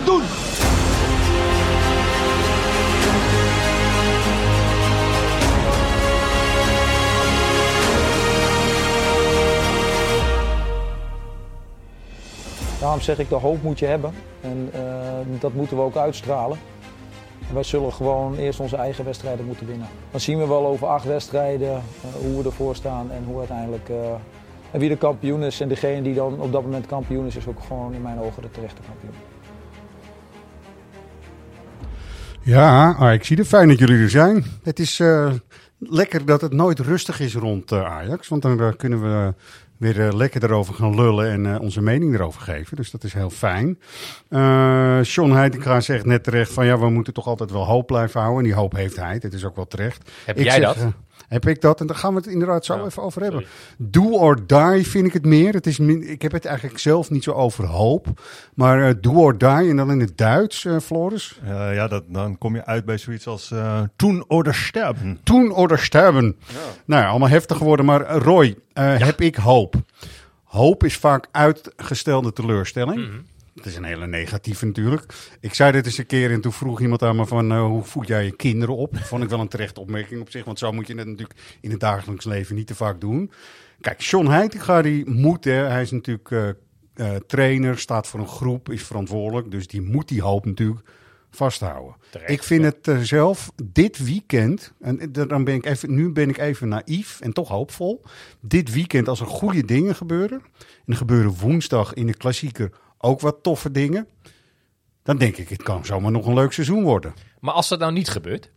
doen. Daarom zeg ik, de hoop moet je hebben. En eh, dat moeten we ook uitstralen. En wij zullen gewoon eerst onze eigen wedstrijden moeten winnen. Dan zien we wel over acht wedstrijden eh, hoe we ervoor staan en hoe uiteindelijk... eh, en wie de kampioen is. En degene die dan op dat moment kampioen is, is ook gewoon in mijn ogen de terechte kampioen. Ja, ik zie het fijn dat jullie er zijn. Het is eh, lekker dat het nooit rustig is rond eh, Ajax. Want dan eh, kunnen we weer lekker erover gaan lullen en onze mening erover geven. Dus dat is heel fijn. Sean Heitinga zegt net terecht van ja, we moeten toch altijd wel hoop blijven houden. En die hoop heeft hij. Het is ook wel terecht. Heb Ik jij zeg, dat? Heb ik dat? En daar gaan we het inderdaad zo Ja, even over hebben. sorry. Do or die vind ik het meer. Het is min- ik heb het eigenlijk zelf niet zo over hoop. Maar eh, do or die en dan in het Duits, eh, Floris. Eh, ja, dat, dan kom je uit bij zoiets als toen oder sterben. Toen oder sterben. Nou ja, allemaal heftig geworden. Maar Roy, eh, heb ik hoop? Hoop is vaak uitgestelde teleurstelling. Mhm. Het is een hele negatieve natuurlijk. Ik zei dit eens een keer en toen vroeg iemand aan me van... eh, hoe voed jij je kinderen op? Vond ik wel een terechte opmerking op zich. Want zo moet je het natuurlijk in het dagelijks leven niet te vaak doen. Kijk, John Heitinga die moet... Hè, hij is natuurlijk eh, eh, trainer, staat voor een groep, is verantwoordelijk. Dus die moet die hoop natuurlijk vasthouden. Terecht, ik vind ja. het zelf dit weekend, en dan ben ik even, nu ben ik even naïef en toch hoopvol. Dit weekend, als er goede dingen gebeuren, en er gebeuren woensdag in de klassieker ook wat toffe dingen, dan denk ik, het kan zomaar nog een leuk seizoen worden. Maar als dat nou niet gebeurt,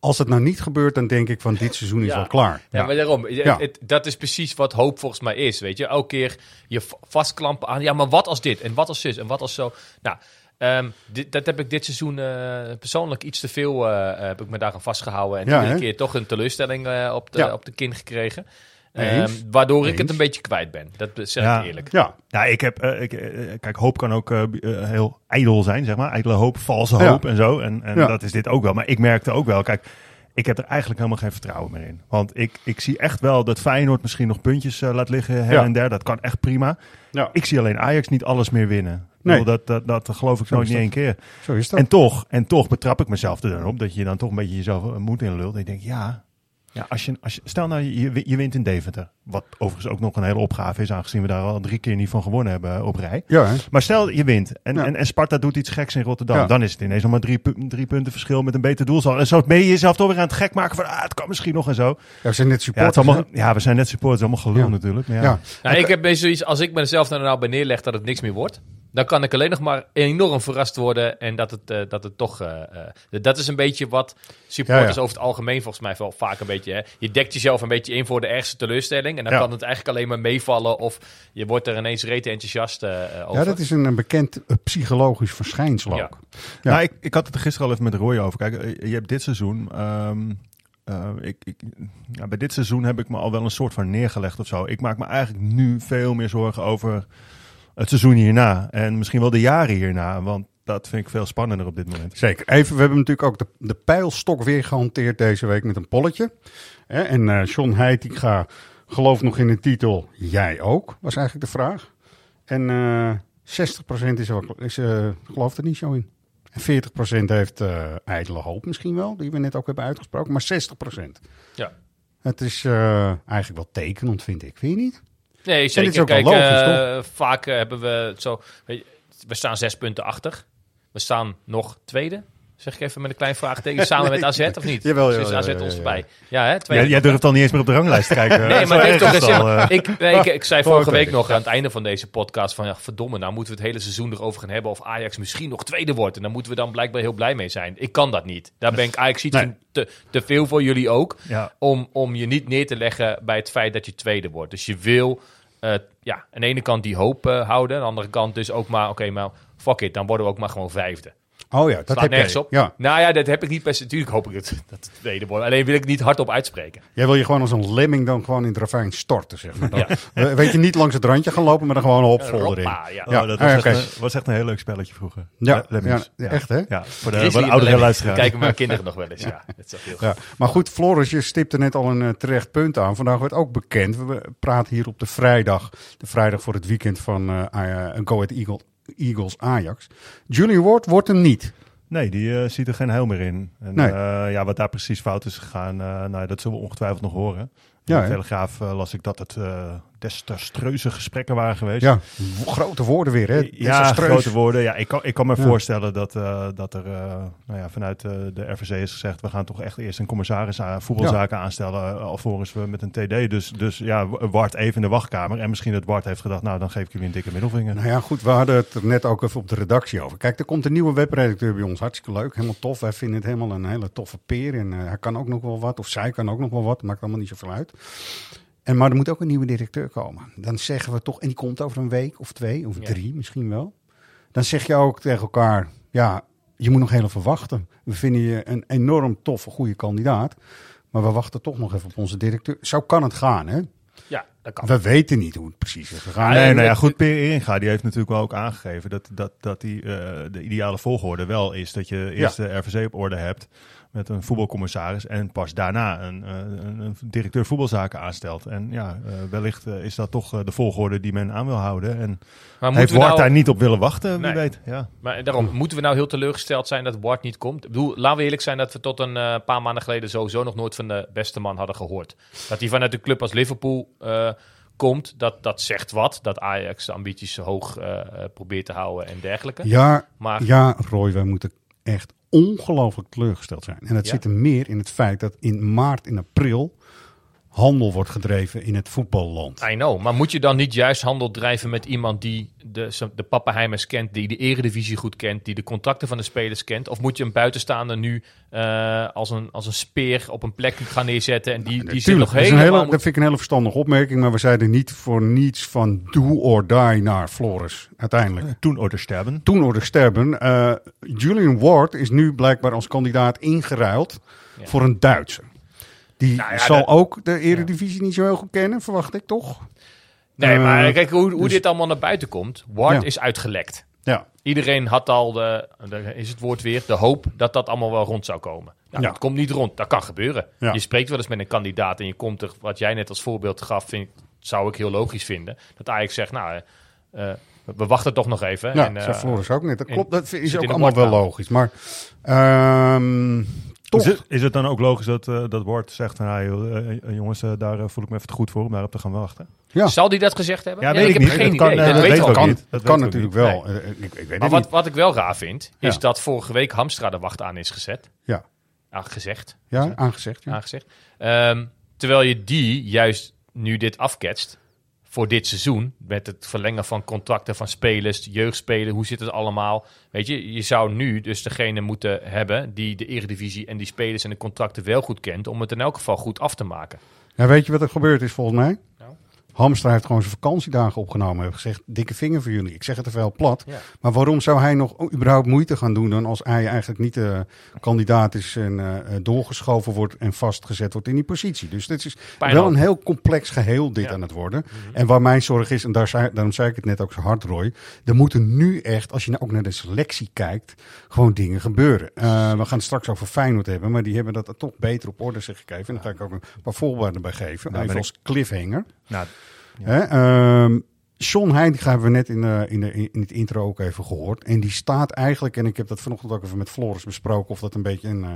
Als het nou niet gebeurt, dan denk ik van dit seizoen is Ja. wel klaar. Ja, maar daarom. Ja. het- dat is precies wat hoop volgens mij is. Weet je, elke keer je vastklampen aan. Ja, maar wat als dit? En wat als zus? En wat als zo? Nou, ehm, dit, dat heb ik dit seizoen eh, persoonlijk iets te veel. eh, heb ik me daar aan vastgehouden. En Ja, iedere keer toch een teleurstelling eh, op, de, op de kin gekregen. Ehm, waardoor ik het een beetje kwijt ben. Dat zeg Ja. ik eerlijk. Ja, Ja, ik heb, eh, ik, eh, kijk, hoop kan ook eh, heel ijdel zijn, zeg maar. Ijdele hoop, valse Ja. hoop en zo. En, en Ja. dat is dit ook wel. Maar ik merkte ook wel, kijk, ik heb er eigenlijk helemaal geen vertrouwen meer in. Want ik, ik zie echt wel dat Feyenoord misschien nog puntjes laat liggen her Ja. en der. Dat kan echt prima. ja. Ik zie alleen Ajax niet alles meer winnen. Nee. Dat, dat, dat geloof ik Zo nooit niet één keer. zo is dat. En toch, en toch betrap ik mezelf er dan op dat je dan toch een beetje jezelf een moed in lult. En ik denk, ja, ja als je, als je, stel nou je, je wint in Deventer. Wat overigens ook nog een hele opgave is, aangezien we daar al drie keer niet van gewonnen hebben op rij. ja, hè? Maar stel je wint en, Ja. en, en Sparta doet iets geks in Rotterdam. Ja. Dan is het ineens nog maar drie, drie punten verschil met een beter doelsaldo. En zo ben je jezelf toch weer aan het gek maken van ah, het kan misschien nog en zo. ja, we zijn net Ja, supporters. allemaal, ja we zijn net supporters, allemaal gelul Ja. natuurlijk. Maar ja. ja. Nou, ik heb zoiets, als ik mezelf er nou bij neerleg dat het niks meer wordt, dan kan ik alleen nog maar enorm verrast worden en dat het, eh, dat het toch... eh, eh, dat is een beetje wat supporters Ja, ja. over het algemeen volgens mij wel vaak een beetje... Hè, je dekt jezelf een beetje in voor de ergste teleurstelling en dan Ja. kan het eigenlijk alleen maar meevallen of je wordt er ineens rete enthousiast eh, over. ja, dat is een, een bekend psychologisch verschijnsel Ja. ook. Ja. Nou, ik, ik had het er gisteren al even met Roy over. Kijk, je hebt dit seizoen. ehm, eh, ik, ik, ja, bij dit seizoen heb ik me al wel een soort van neergelegd of zo. Ik maak me eigenlijk nu veel meer zorgen over het seizoen hierna. En misschien wel de jaren hierna. Want dat vind ik veel spannender op dit moment. Zeker. Even, we hebben natuurlijk ook de, de pijlstok weer gehanteerd deze week met een polletje. Hè, En eh John Heitinga gelooft nog in de titel. Jij ook, was eigenlijk de vraag. En eh 60% is, wel, is, eh, gelooft er niet zo in. En 40% heeft eh ijdele hoop misschien wel, die we net ook hebben uitgesproken. Maar 60%. Ja. Het is eh, eigenlijk wel tekenend, vind ik. Vind je niet? Nee, is zeker. ook wel Kijk, logisch, eh, vaak eh, hebben we het zo... We staan zes punten achter. We staan nog tweede. Zeg ik even met een klein vraagteken. Samen met AZ of niet? Jawel, Dus jawel, is AZ ons erbij. Ja, hè? Jij, jij durft al niet eens meer op de ranglijst te kijken. Nee, maar Zo toch het al, eh. Ik, nee, ik, ik zei vorige week nog aan het einde van deze podcast van ja, verdomme, nou moeten we het hele seizoen erover gaan hebben of Ajax misschien nog tweede wordt. En daar moeten we dan blijkbaar heel blij mee zijn. Ik kan dat niet. Daar ben ik Ajax iets Nee. te, te veel voor jullie ook. Ja. Om, om je niet neer te leggen bij het feit dat je tweede wordt. Dus je wil eh, ja, aan de ene kant die hoop eh, houden. Aan de andere kant dus ook maar, oké, maar fuck it, dan worden we ook maar gewoon vijfde. Oh ja, dat Slaat heb nergens jij. op. Ja. Nou ja, dat heb ik niet best. Natuurlijk hoop ik het, dat het tweede wordt. Alleen wil ik het niet hardop uitspreken. Jij wil je gewoon als een lemming dan gewoon in het ravijn storten, zeg maar. Dan, Ja. eh, Weet je, niet langs het randje gaan lopen, maar dan gewoon erin. Hoppa, ja. Ja. Oh, dat Ah, was, oké. echt, een- was echt een heel leuk spelletje vroeger. Ja, Le- Lemmings. ja, echt, hè? Ja, voor de, voor de oudere luisteraars. Kijken mijn kinderen nog wel eens. Ja, dat is wel heel Ja, maar goed, Floris, je stipte net al een eh, terecht punt aan. Vandaag werd ook bekend. We praten hier op de vrijdag. De vrijdag voor het weekend van eh uh, Go Ahead Eagle, Eagles Ajax. Julian Ward wordt hem niet. Nee, die eh, ziet er geen heil meer in. En, Nee. eh, ja, wat daar precies fout is gegaan, eh, nou, dat zullen we ongetwijfeld nog horen. In Ja, de? Telegraaf las ik dat het desastreuze gesprekken waren geweest. Ja, grote woorden weer, hè? Ja, grote woorden. Ja, ik kan, ik kan me Ja. voorstellen dat, eh, dat er eh, nou ja, vanuit eh, de RVC is gezegd... we gaan toch echt eerst een commissaris aan voetbalzaken aanstellen... alvorens we met een TD. Dus, dus ja, Wart even in de wachtkamer. En misschien dat Wart heeft gedacht... nou, dan geef ik jullie een dikke middelvinger. Nou ja, goed, we hadden het er net ook even op de redactie over. Kijk, er komt een nieuwe webredacteur bij ons. Hartstikke leuk, helemaal tof. Wij vinden het helemaal een hele toffe peer. En hij kan ook nog wel wat, of zij kan ook nog wel wat. Maakt allemaal niet zoveel uit. En, maar er moet ook een nieuwe directeur komen. Dan zeggen we toch, en die komt over een week of twee of Ja. drie misschien wel. Dan zeg je ook tegen elkaar, ja, je moet nog heel even wachten. We vinden je een enorm toffe, goede kandidaat. Maar we wachten toch nog even op onze directeur. Zo kan het gaan, hè? Ja, dat kan. We weten niet hoe het precies is gegaan. Nee, nou ja, goed, Per Eringa, die heeft natuurlijk wel ook aangegeven dat, dat, dat die, eh, de ideale volgorde wel is dat je eerst de RVC op orde hebt met een voetbalcommissaris en pas daarna een, eh, een, een directeur voetbalzaken aanstelt. En ja, eh, wellicht eh, is dat toch de volgorde die men aan wil houden. En Maar heeft moeten we Ward nou, daar niet op willen wachten, wie Nee. weet. Ja. Maar daarom, moeten we nou heel teleurgesteld zijn dat Ward niet komt? Ik bedoel, laten we eerlijk zijn dat we tot een paar maanden geleden sowieso nog nooit van de beste man hadden gehoord. Dat hij vanuit een club als Liverpool eh, komt, dat, dat zegt wat. Dat Ajax de ambities hoog probeert te houden en dergelijke. Ja, Maar Ja, Roy, wij moeten echt ongelooflijk teleurgesteld zijn. En dat Ja? zit er meer in het feit dat in maart en april handel wordt gedreven in het voetballand. I know, maar moet je dan niet juist handel drijven met iemand die de, de Pappenheimers kent, die de eredivisie goed kent, die de contracten van de spelers kent? Of moet je een buitenstaander nu eh, als, een, als een speer op een plek gaan neerzetten en die, die zit nog dat, is een helemaal... hele, dat vind ik een hele verstandige opmerking, maar we zeiden niet voor niets van do or die naar Flores, uiteindelijk. Toen Order sterben. Toen or sterben. Eh, Julian Ward is nu blijkbaar als kandidaat ingeruild Ja. voor een Duitser. Die Nou ja, zal dat- ook de Eredivisie niet zo heel goed kennen, verwacht ik toch? Nee, Eh, maar kijk hoe, hoe dus- dit allemaal naar buiten komt. Ward Ja. is uitgelekt. Ja. Iedereen had al, de, is het woord weer, de hoop dat dat allemaal wel rond zou komen. Nou, Ja. Het komt niet rond, dat kan gebeuren. Ja. Je spreekt wel eens met een kandidaat en je komt er, wat jij net als voorbeeld gaf, vind, ik- zou ik heel logisch vinden. Dat Ajax zegt, nou, eh, eh, we wachten toch nog even. Ja, en, ook net. Dat in- klopt, dat is ook allemaal wel logisch. Maar ehm, Is het, is het dan ook logisch dat, eh dat Ward zegt, nou, joh, eh, eh, jongens, daar voel ik me even te goed voor om daarop te gaan wachten? ja, Zal die dat gezegd hebben? Ja, weet ik heb niet. geen Dat kan, idee. eh, dat dat weten weten we we ook ook niet. niet. Dat kan natuurlijk niet. wel. Ik, ik weet Maar het wat, niet. wat ik wel raar vind, is Ja. dat vorige week Hamstra de wacht aan is gezet. Ja. Ah, gezegd. Ja, aangezegd. Ja. aangezegd. Ehm, terwijl je die juist nu dit afketst voor dit seizoen, met het verlengen van contracten van spelers, jeugdspelen, hoe zit het allemaal? Weet je, je zou nu dus degene moeten hebben die de eredivisie en die spelers en de contracten wel goed kent, om het in elk geval goed af te maken. Ja, weet je wat er gebeurd is volgens mij? Hamstra heeft gewoon zijn vakantiedagen opgenomen. Heeft gezegd, dikke vinger voor jullie. Ik zeg het even heel plat. Ja. Maar waarom zou hij nog überhaupt moeite gaan doen... dan als hij eigenlijk niet de kandidaat is en eh, eh, doorgeschoven wordt... en vastgezet wordt in die positie. Dus dit is Pijn wel een heel complex geheel dit Ja. Mhm. aan het worden. En waar mijn zorg is, en daar zei, daarom zei ik het net ook zo hard, Roy... er moeten nu echt, als je nou ook naar de selectie kijkt... gewoon dingen gebeuren. Eh, we gaan het straks over Feyenoord hebben... maar die hebben dat toch beter op orde zich gegeven. En daar ga ik ook een paar voorbeelden bij geven. Nou, even als cliffhanger. Nou, ehm, John Heitinga hebben we net in, de, in, de, in het intro ook even gehoord. En die staat eigenlijk, en ik heb dat vanochtend ook even met Floris besproken, of dat een beetje een, eh,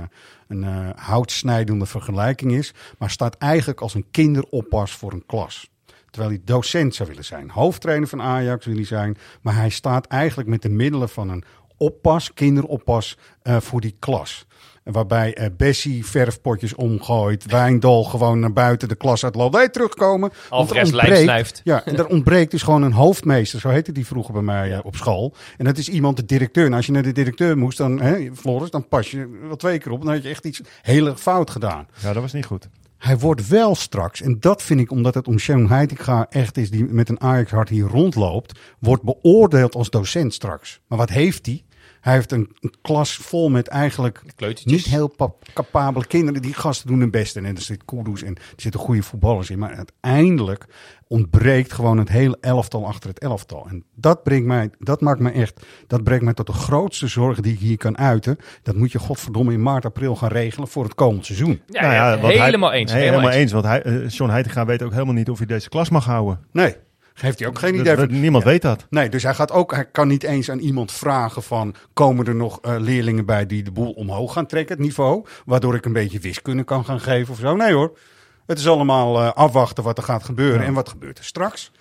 een eh, houtsnijdende vergelijking is. Maar staat eigenlijk als een kinderoppas voor een klas. Terwijl hij docent zou willen zijn. Hoofdtrainer van Ajax wil hij zijn. Maar hij staat eigenlijk met de middelen van een oppas, kinderoppas, eh, voor die klas. En Waarbij eh, Bessie verfpotjes omgooit. Wijndal gewoon naar buiten de klas uitloopt. Wij terugkomen. Want er Alvarez ontbreekt-. Ja, en er ontbreekt dus gewoon een hoofdmeester. Zo heette die vroeger bij mij eh, op school. En dat is iemand, de directeur. En als je naar de directeur moest, dan, hè, Floris, dan pas je wel twee keer op. Dan had je echt iets heel erg fout gedaan. ja, dat was niet goed. Hij wordt wel straks, en dat vind ik omdat het om Sharon Heitinga echt is, die met een Ajax-hart hier rondloopt, wordt beoordeeld als docent straks. Maar wat heeft hij? Hij heeft een, een klas vol met eigenlijk kleutertjes. niet heel pa- capabele kinderen. Die gasten doen hun best. En er zit Kudus en er zitten goede voetballers in. Maar uiteindelijk ontbreekt gewoon het hele elftal achter het elftal. En dat, brengt mij, dat maakt me echt, dat brengt mij tot de grootste zorg die ik hier kan uiten. Dat moet je godverdomme in maart, april gaan regelen voor het komend seizoen. Ja, Nou ja, hij- helemaal eens. helemaal helemaal eens. eens. Want hij, eh, John Heitinga weet ook helemaal niet of hij deze klas mag houden. Nee, heeft hij ook geen Dat- idee van. niemand weet dat. Nee, dus hij gaat ook, hij kan niet eens aan iemand vragen van, komen er nog eh, leerlingen bij die de boel omhoog gaan trekken, het niveau, waardoor ik een beetje wiskunde kan gaan geven of zo. Nee hoor, het is allemaal eh, afwachten wat er gaat gebeuren en wat gebeurt er straks.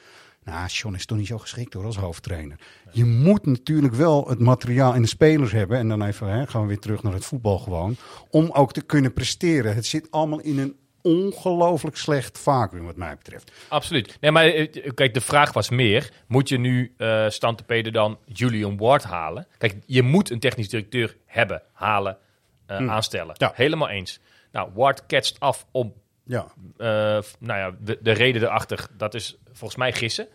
Nou, John is toch niet zo geschikt hoor als hoofdtrainer. Je moet natuurlijk wel het materiaal en de spelers hebben. En dan even hè, gaan we weer terug naar het voetbal gewoon. Om ook te kunnen presteren. Het zit allemaal in een ongelooflijk slecht vacuüm wat mij betreft. Absoluut. Nee, maar eh, kijk, de vraag was meer: moet je nu eh Stante Peder dan Julian Ward halen? Kijk, je moet een technisch directeur hebben, halen, eh, aanstellen. Ja. Helemaal eens. Nou, Ward catcht af om Ja, eh, f- nou ja, de, de reden erachter, dat is volgens mij gissen.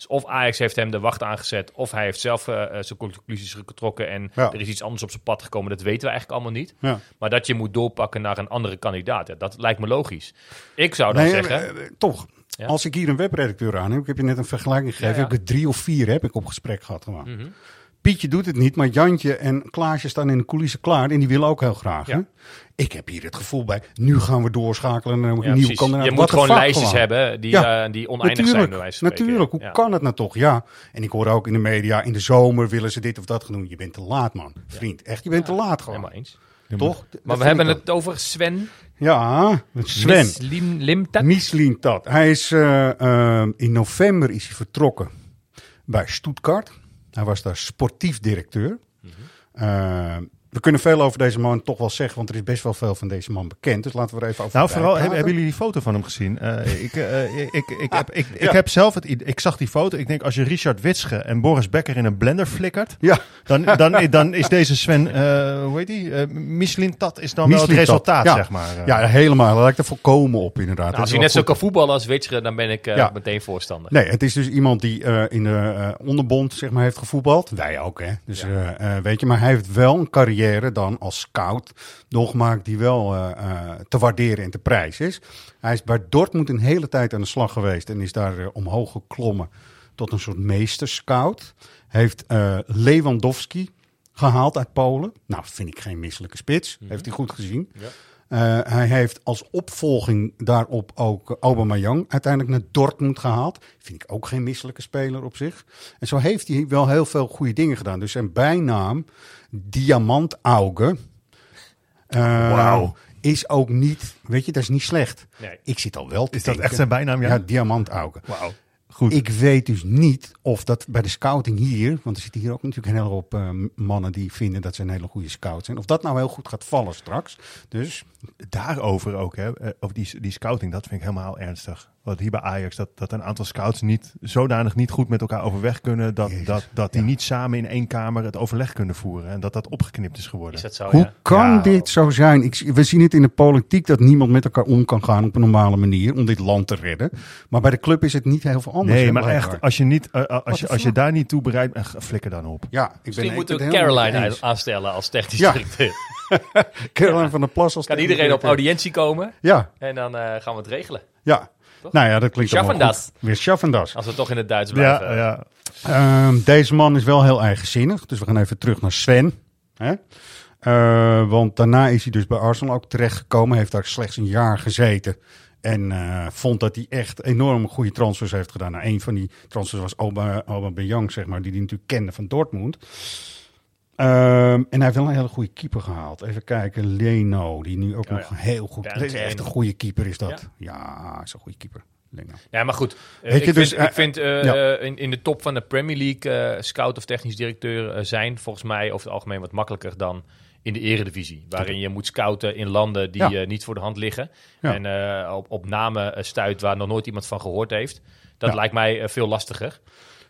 Dus of Ajax heeft hem de wacht aangezet, of hij heeft zelf eh, eh, zijn conclusies getrokken en Ja. er is iets anders op zijn pad gekomen. Dat weten we eigenlijk allemaal niet. ja. Maar dat je moet doorpakken naar een andere kandidaat, ja, dat lijkt me logisch. Ik zou dan Nee, zeggen, eh, toch. Ja. Als ik hier een webredacteur aan heb, ik heb je net een vergelijking gegeven, Ja, ja. heb ik er drie of vier heb ik op gesprek gehad gewoon. Pietje doet het niet, maar Jantje en Klaasje staan in de coulissen klaar en die willen ook heel graag. Ja. Hè? Ik heb hier het gevoel bij, nu gaan we doorschakelen naar een ja, nieuwe precies. kandidaat. je moet gewoon lijstjes gewoon. hebben die, Ja. eh, die oneindig zijn. Natuurlijk, bij natuurlijk. Hoe Ja. kan het nou toch? Ja. En ik hoor ook in de media, in de zomer willen ze dit of dat gaan doen. Je bent te laat, man. Vriend, echt, je bent te laat gewoon. Helemaal eens. Toch? Maar we hebben het over Sven Ja, Sven. Mislim- Limtat. Tat. Hij is eh, eh, in november is hij vertrokken bij Stuttgart. Hij was daar sportief directeur. Eh, we kunnen veel over deze man toch wel zeggen, want er is best wel veel van deze man bekend. Dus laten we er even over Nou, vooral, hebben, hebben jullie die foto van hem gezien? Eh, ik, eh, ik, ik, ik, heb, ik, heb zelf het idee, ik zag die foto. Ik denk, als je Richard Witsche en Boris Becker in een blender flikkert, Ja, dan, dan, dan is deze Sven, eh, hoe heet die? Eh, Michelin Tat is dan wel het resultaat, ja. zeg maar. eh. ja, helemaal. Daar lijkt er volkomen op inderdaad. Nou, Dat als hij net zo kan voetballen als Witscher, dan ben ik eh, Ja. meteen voorstander. Nee, het is dus iemand die eh, in de eh, onderbond zeg maar, heeft gevoetbald. Wij ook, hè. Dus, Ja. eh, eh, weet je, maar hij heeft wel een carrière dan als scout doorgemaakt die wel eh, eh, te waarderen en te prijzen is. Hij is bij Dortmund een hele tijd aan de slag geweest en is daar eh, omhoog geklommen tot een soort meesterscout. Heeft Lewandowski gehaald uit Polen. Nou, vind ik geen misselijke spits. Heeft hij goed gezien. Ja. Hij heeft als opvolging daarop ook Aubameyang uiteindelijk naar Dortmund gehaald. Vind ik ook geen misselijke speler op zich. En zo heeft hij wel heel veel goede dingen gedaan. Dus zijn bijnaam, Diamantauge, eh, Wauw. is ook niet, weet je, dat is niet slecht. Nee. Ik zit al wel te Is dat echt zijn bijnaam, ja? Ja, Diamantauge. Wauw. Goed. Ik weet dus niet of dat bij de scouting hier, want er zitten hier ook natuurlijk een hele hoop eh, mannen die vinden dat ze een hele goede scout zijn, of dat nou heel goed gaat vallen straks. Dus Daarover ook, hè, eh, over die, die scouting, dat vind ik helemaal ernstig. Want hier bij Ajax, dat, dat een aantal scouts niet zodanig niet goed met elkaar overweg kunnen, dat, Jezus, dat, dat die ja. niet samen in één kamer het overleg kunnen voeren. En dat dat opgeknipt is geworden. Is dat zo, Hoe ja? kan Ja. dit zo zijn? Ik, we zien het in de politiek dat niemand met elkaar om kan gaan op een normale manier om dit land te redden. Maar bij de club is het niet heel veel anders. Nee, maar blijkbaar. echt, als je, niet, eh, als, je, als je daar niet toe bereid bent, eh, flikker dan op. Ja, ik ben, Misschien ik moeten ben we het helemaal Caroline aanstellen als technisch Ja. directeur. Caroline van der Plas als Kan iedereen op audiëntie komen Ja, en dan eh, gaan we het regelen. ja. Nou ja, dat klinkt allemaal goed. Weer Schaffendas. Als we toch in het Duits blijven. Ja, ja. Ehm, deze man is wel heel eigenzinnig. Dus we gaan even terug naar Sven. Hè? Eh, want daarna is hij dus bij Arsenal ook terechtgekomen. Heeft daar slechts een jaar gezeten. En eh, vond dat hij echt enorm goede transfers heeft gedaan. Nou, een van die transfers was Aubameyang, zeg maar. Die hij natuurlijk kende van Dortmund. Ehm, en hij heeft wel een hele goede keeper gehaald. Even kijken, Leno, die nu ook Oh, nog ja. heel goed... Ja, is echt een goede keeper is dat. Ja, is een goede keeper. Leno. Ja, maar goed. Eh, ik, dus, vind, eh, ik vind eh, ja. eh, in, in de top van de Premier League scout of technisch directeur zijn volgens mij over het algemeen wat makkelijker dan in de eredivisie. Waarin je moet scouten in landen die Ja. niet voor de hand liggen. Ja. En op, op namen stuit waar nog nooit iemand van gehoord heeft. Dat Ja. lijkt mij veel lastiger.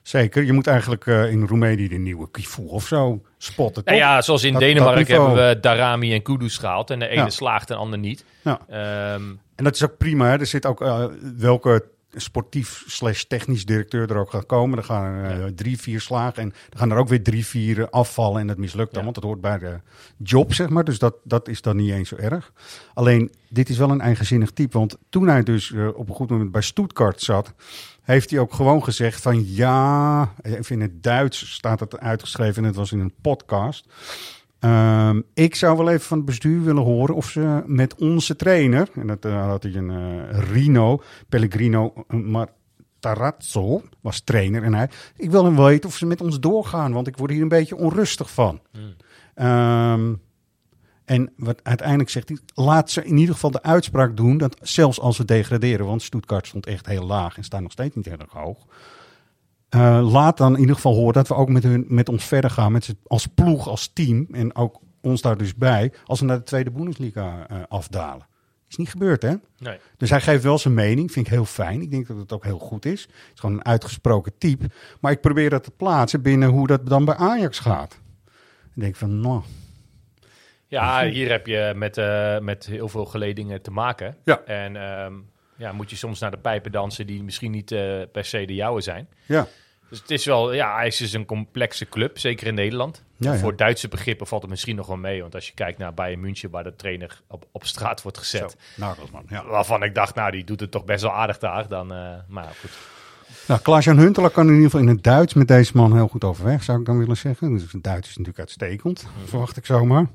Zeker, je moet eigenlijk eh, in Roemenië de nieuwe Kifu of zo spotten, Nou ja, zoals in Dat- Denemarken dat hebben we Darami en Kudus gehaald. En de ene Ja. slaagt en de ander niet. Ja. Ehm, En dat is ook prima. Hè? Er zit ook eh, welke sportief slash technisch directeur er ook gaat komen. Er gaan eh, drie, vier slagen en er gaan er ook weer drie, vier afvallen en het mislukt dan. Want dat hoort bij de job, zeg maar. Dus dat, dat is dan niet eens zo erg. Alleen, dit is wel een eigenzinnig type. Want toen hij dus op een goed moment bij Stuttgart zat, heeft hij ook gewoon gezegd van ja, even in het Duits staat het uitgeschreven en het was in een podcast. Ehm, ik zou wel even van het bestuur willen horen of ze met onze trainer, en dat eh, had hij een eh, Rino, Pellegrino Matarazzo, was trainer. En hij, ik wil hem weten of ze met ons doorgaan, want ik word hier een beetje onrustig van. Ehm, en wat uiteindelijk zegt hij, laat ze in ieder geval de uitspraak doen dat zelfs als we degraderen, want Stuttgart stond echt heel laag en staat nog steeds niet erg hoog. Eh, laat dan in ieder geval horen dat we ook met, hun, met ons verder gaan, met als ploeg, als team en ook ons daar dus bij, als we naar de tweede Bundesliga eh, afdalen. Is niet gebeurd, hè? Nee. Dus hij geeft wel zijn mening, vind ik heel fijn. Ik denk dat het ook heel goed is. Het is gewoon een uitgesproken type. Maar ik probeer dat te plaatsen binnen hoe dat dan bij Ajax gaat. Ik denk van, nou, Ja, hier heb je met, eh, met heel veel geledingen te maken. Ja. En ehm, ja, moet je soms naar de pijpen dansen die misschien niet eh, per se de jouwe zijn. ja. Dus het is wel, ja, Ajax is een complexe club, zeker in Nederland. Ja, ja. Voor Duitse begrippen valt het misschien nog wel mee. Want als je kijkt naar Bayern München, waar de trainer op, op straat wordt gezet. Nagelsman, ja. Waarvan ik dacht, nou, die doet het toch best wel aardig daar. Dan, eh, maar goed. Nou, Klaas-Jan Huntelaar kan in ieder geval in het Duits met deze man heel goed overweg, zou ik dan willen zeggen. Dus het Duits is natuurlijk uitstekend, verwacht ik zomaar.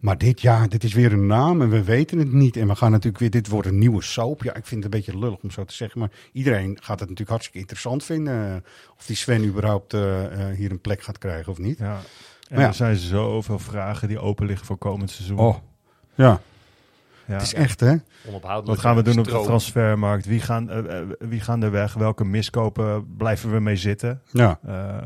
Maar dit, ja, dit is weer een naam en we weten het niet. En we gaan natuurlijk weer, dit wordt een nieuwe soap. Ja, ik vind het een beetje lullig om zo te zeggen, maar iedereen gaat het natuurlijk hartstikke interessant vinden. eh, Of die Sven überhaupt eh, eh, hier een plek gaat krijgen of niet. Ja. En ja. er zijn zoveel vragen die open liggen voor komend seizoen. Oh, ja. Het is echt hè. Onophoudelijk. Wat gaan we doen op de transfermarkt? Wie gaan, eh, eh, wie gaan er weg? Welke miskopen blijven we mee zitten? Ja, Eh,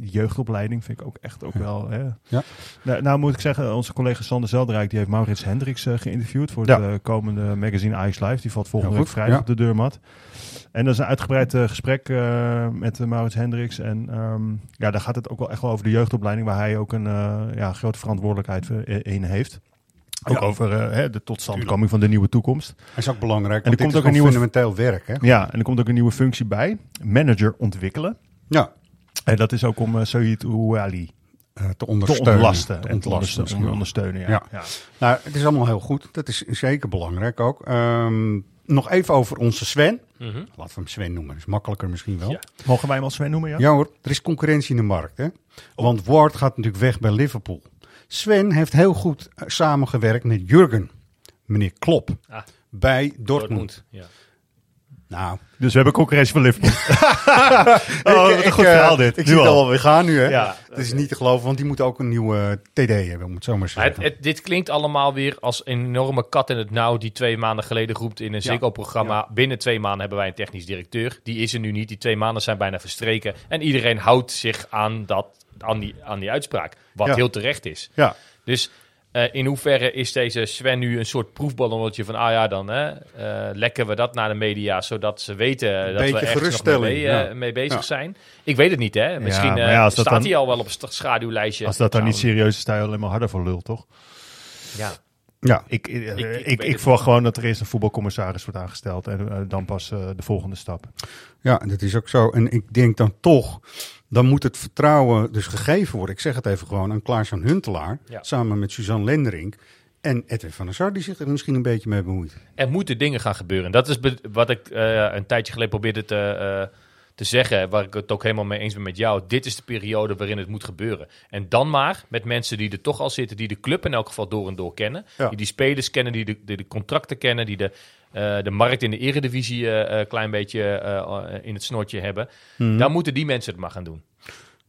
jeugdopleiding vind ik ook echt ook wel. Hè? Ja. Nou, nou moet ik zeggen, onze collega Sander Zelderijk die heeft Maurits Hendricks geïnterviewd voor het eh, komende magazine Ajax Live. Die valt volgende week vrijdag ja. op de deurmat. En dat is een uitgebreid gesprek eh, met Maurits Hendricks. En ehm, ja, daar gaat het ook wel echt wel over de jeugdopleiding, waar hij ook een ja, grote verantwoordelijkheid in heeft. Ook Ja. over eh, hè, de totstandkoming van de nieuwe toekomst. dat is ook belangrijk. En er komt ook een nieuwe- fundamenteel werk hè. Ja, en er komt ook een nieuwe functie bij. Manager ontwikkelen. Ja, En dat is ook om uh, Said Ouali eh, te te ondersteunen. ontlasten. Te en te ontlasten. ondersteunen, om ondersteunen ja. Ja. Ja. Nou, het is allemaal heel goed. Dat is zeker belangrijk ook. Ehm, nog even over onze Sven. Mhm. Laten we hem Sven noemen. Dat is makkelijker misschien wel. Ja. Ja, Mogen wij hem als Sven noemen, ja? hoor, er is concurrentie in de markt. Hè? Want Ward gaat natuurlijk weg bij Liverpool. Sven heeft heel goed eh, samengewerkt met Jurgen, meneer Klop, Ah. bij Dortmund. Dortmund. Ja. Nou, Dus we hebben concurrentie van Liverpool. oh, wat een goed eh, verhaal dit. Ik Nu zie het al. alweer gaan nu, hè? Ja, het is niet te geloven, want die moeten ook een nieuwe TD hebben, om het zo maar te Maar het, zeggen. het- dit klinkt allemaal weer als een enorme kat in het nauw die twee maanden geleden roept in een Ziggo-programma. Binnen twee maanden hebben wij een technisch directeur. Die is er nu niet. Die twee maanden zijn bijna verstreken. En iedereen houdt zich aan, dat, aan, die, aan die uitspraak. Wat Ja. heel terecht is. Ja, Dus eh, in hoeverre is deze Sven nu een soort proefballonnetje van... ah ja, dan hè, eh, lekken we dat naar de media... zodat ze weten dat we ergens nog geruststelling, mee, eh, ja. mee bezig Ja. zijn. Ik weet het niet, hè. Misschien ja, staat dan- hij al wel op het schaduwlijstje. Als dat dan niet serieus is, sta je alleen maar harder voor lul, toch? Ja. ja. Ik, ik, ik ik, ik, verwacht gewoon dat er eerst een voetbalcommissaris wordt aangesteld. En dan pas eh, de volgende stap. Ja, dat is ook zo. En ik denk dan toch, dan moet het vertrouwen dus gegeven worden. Ik zeg het even gewoon aan Klaas-Jan Huntelaar, Ja. samen met Suzanne Lenderink en Edwin van der Sar, die zich er misschien een beetje mee bemoeit. Er moeten dingen gaan gebeuren. Dat is wat ik eh, een tijdje geleden probeerde te, eh, te zeggen. Waar ik het ook helemaal mee eens ben met jou. Dit is de periode waarin het moet gebeuren. En dan maar met mensen die er toch al zitten. Die de club in elk geval door en door kennen. Ja. Die die spelers kennen. Die de, die de contracten kennen. Die de, eh, de markt in de eredivisie een klein beetje eh, in het snortje hebben. Dan moeten die mensen het maar gaan doen.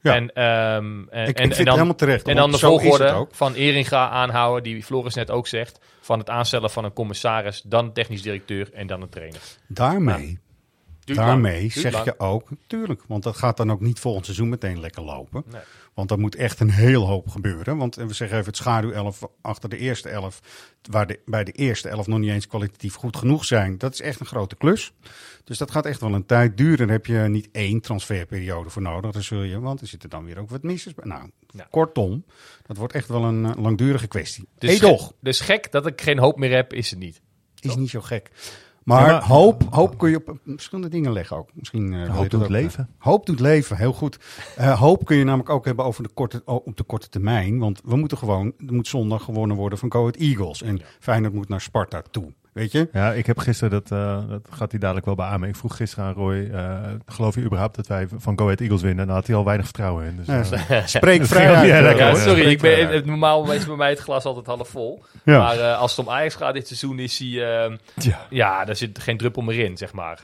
Ja. En, ehm, en, Ik, ik en, vind en dan, helemaal terecht. en dan de volgorde van Eringa aanhouden, die Floris net ook zegt. Van het aanstellen van een commissaris, dan technisch directeur en dan een trainer. Daarmee, daarmee lang, zeg lang. je ook, tuurlijk, want dat gaat dan ook niet volgend seizoen meteen lekker lopen. Nee. Want er moet echt een heel hoop gebeuren. Want we zeggen even het schaduw 11 achter de eerste 11, waar de, bij de eerste 11 nog niet eens kwalitatief goed genoeg zijn. Dat is echt een grote klus. Dus dat gaat echt wel een tijd duren. Daar heb je niet één transferperiode voor nodig. Dan zul je, want er zitten dan weer ook wat missers bij. Nou, Ja. kortom, dat wordt echt wel een eh, langdurige kwestie. Dus, gek, dus gek dat ik geen hoop meer heb, is het niet. is niet zo gek. Maar Ja, maar- hoop, hoop kun je op verschillende dingen leggen ook. Misschien, je Hoop doet ook, leven. eh, hoop doet leven, heel goed. Eh, hoop kun je namelijk ook hebben over de korte, op de korte termijn. Want we moeten gewoon, er moet zondag gewonnen worden van Ahead Eagles. En Feyenoord moet naar Sparta toe. Weet je? Ja, ik heb gisteren, dat, eh, dat gaat hij dadelijk wel beamen. Ik vroeg gisteren aan Roy, eh, geloof je überhaupt dat wij van Go Ahead Eagles winnen? En daar had hij al weinig vertrouwen in. Dus, Ja, eh, Spreek Dat vrij Ja, sorry, ik ben, normaal is bij mij het glas altijd half vol. Ja. Maar eh, als het om Ajax gaat dit seizoen, is hij... ehm, ja. ja, daar zit geen druppel meer in, zeg maar.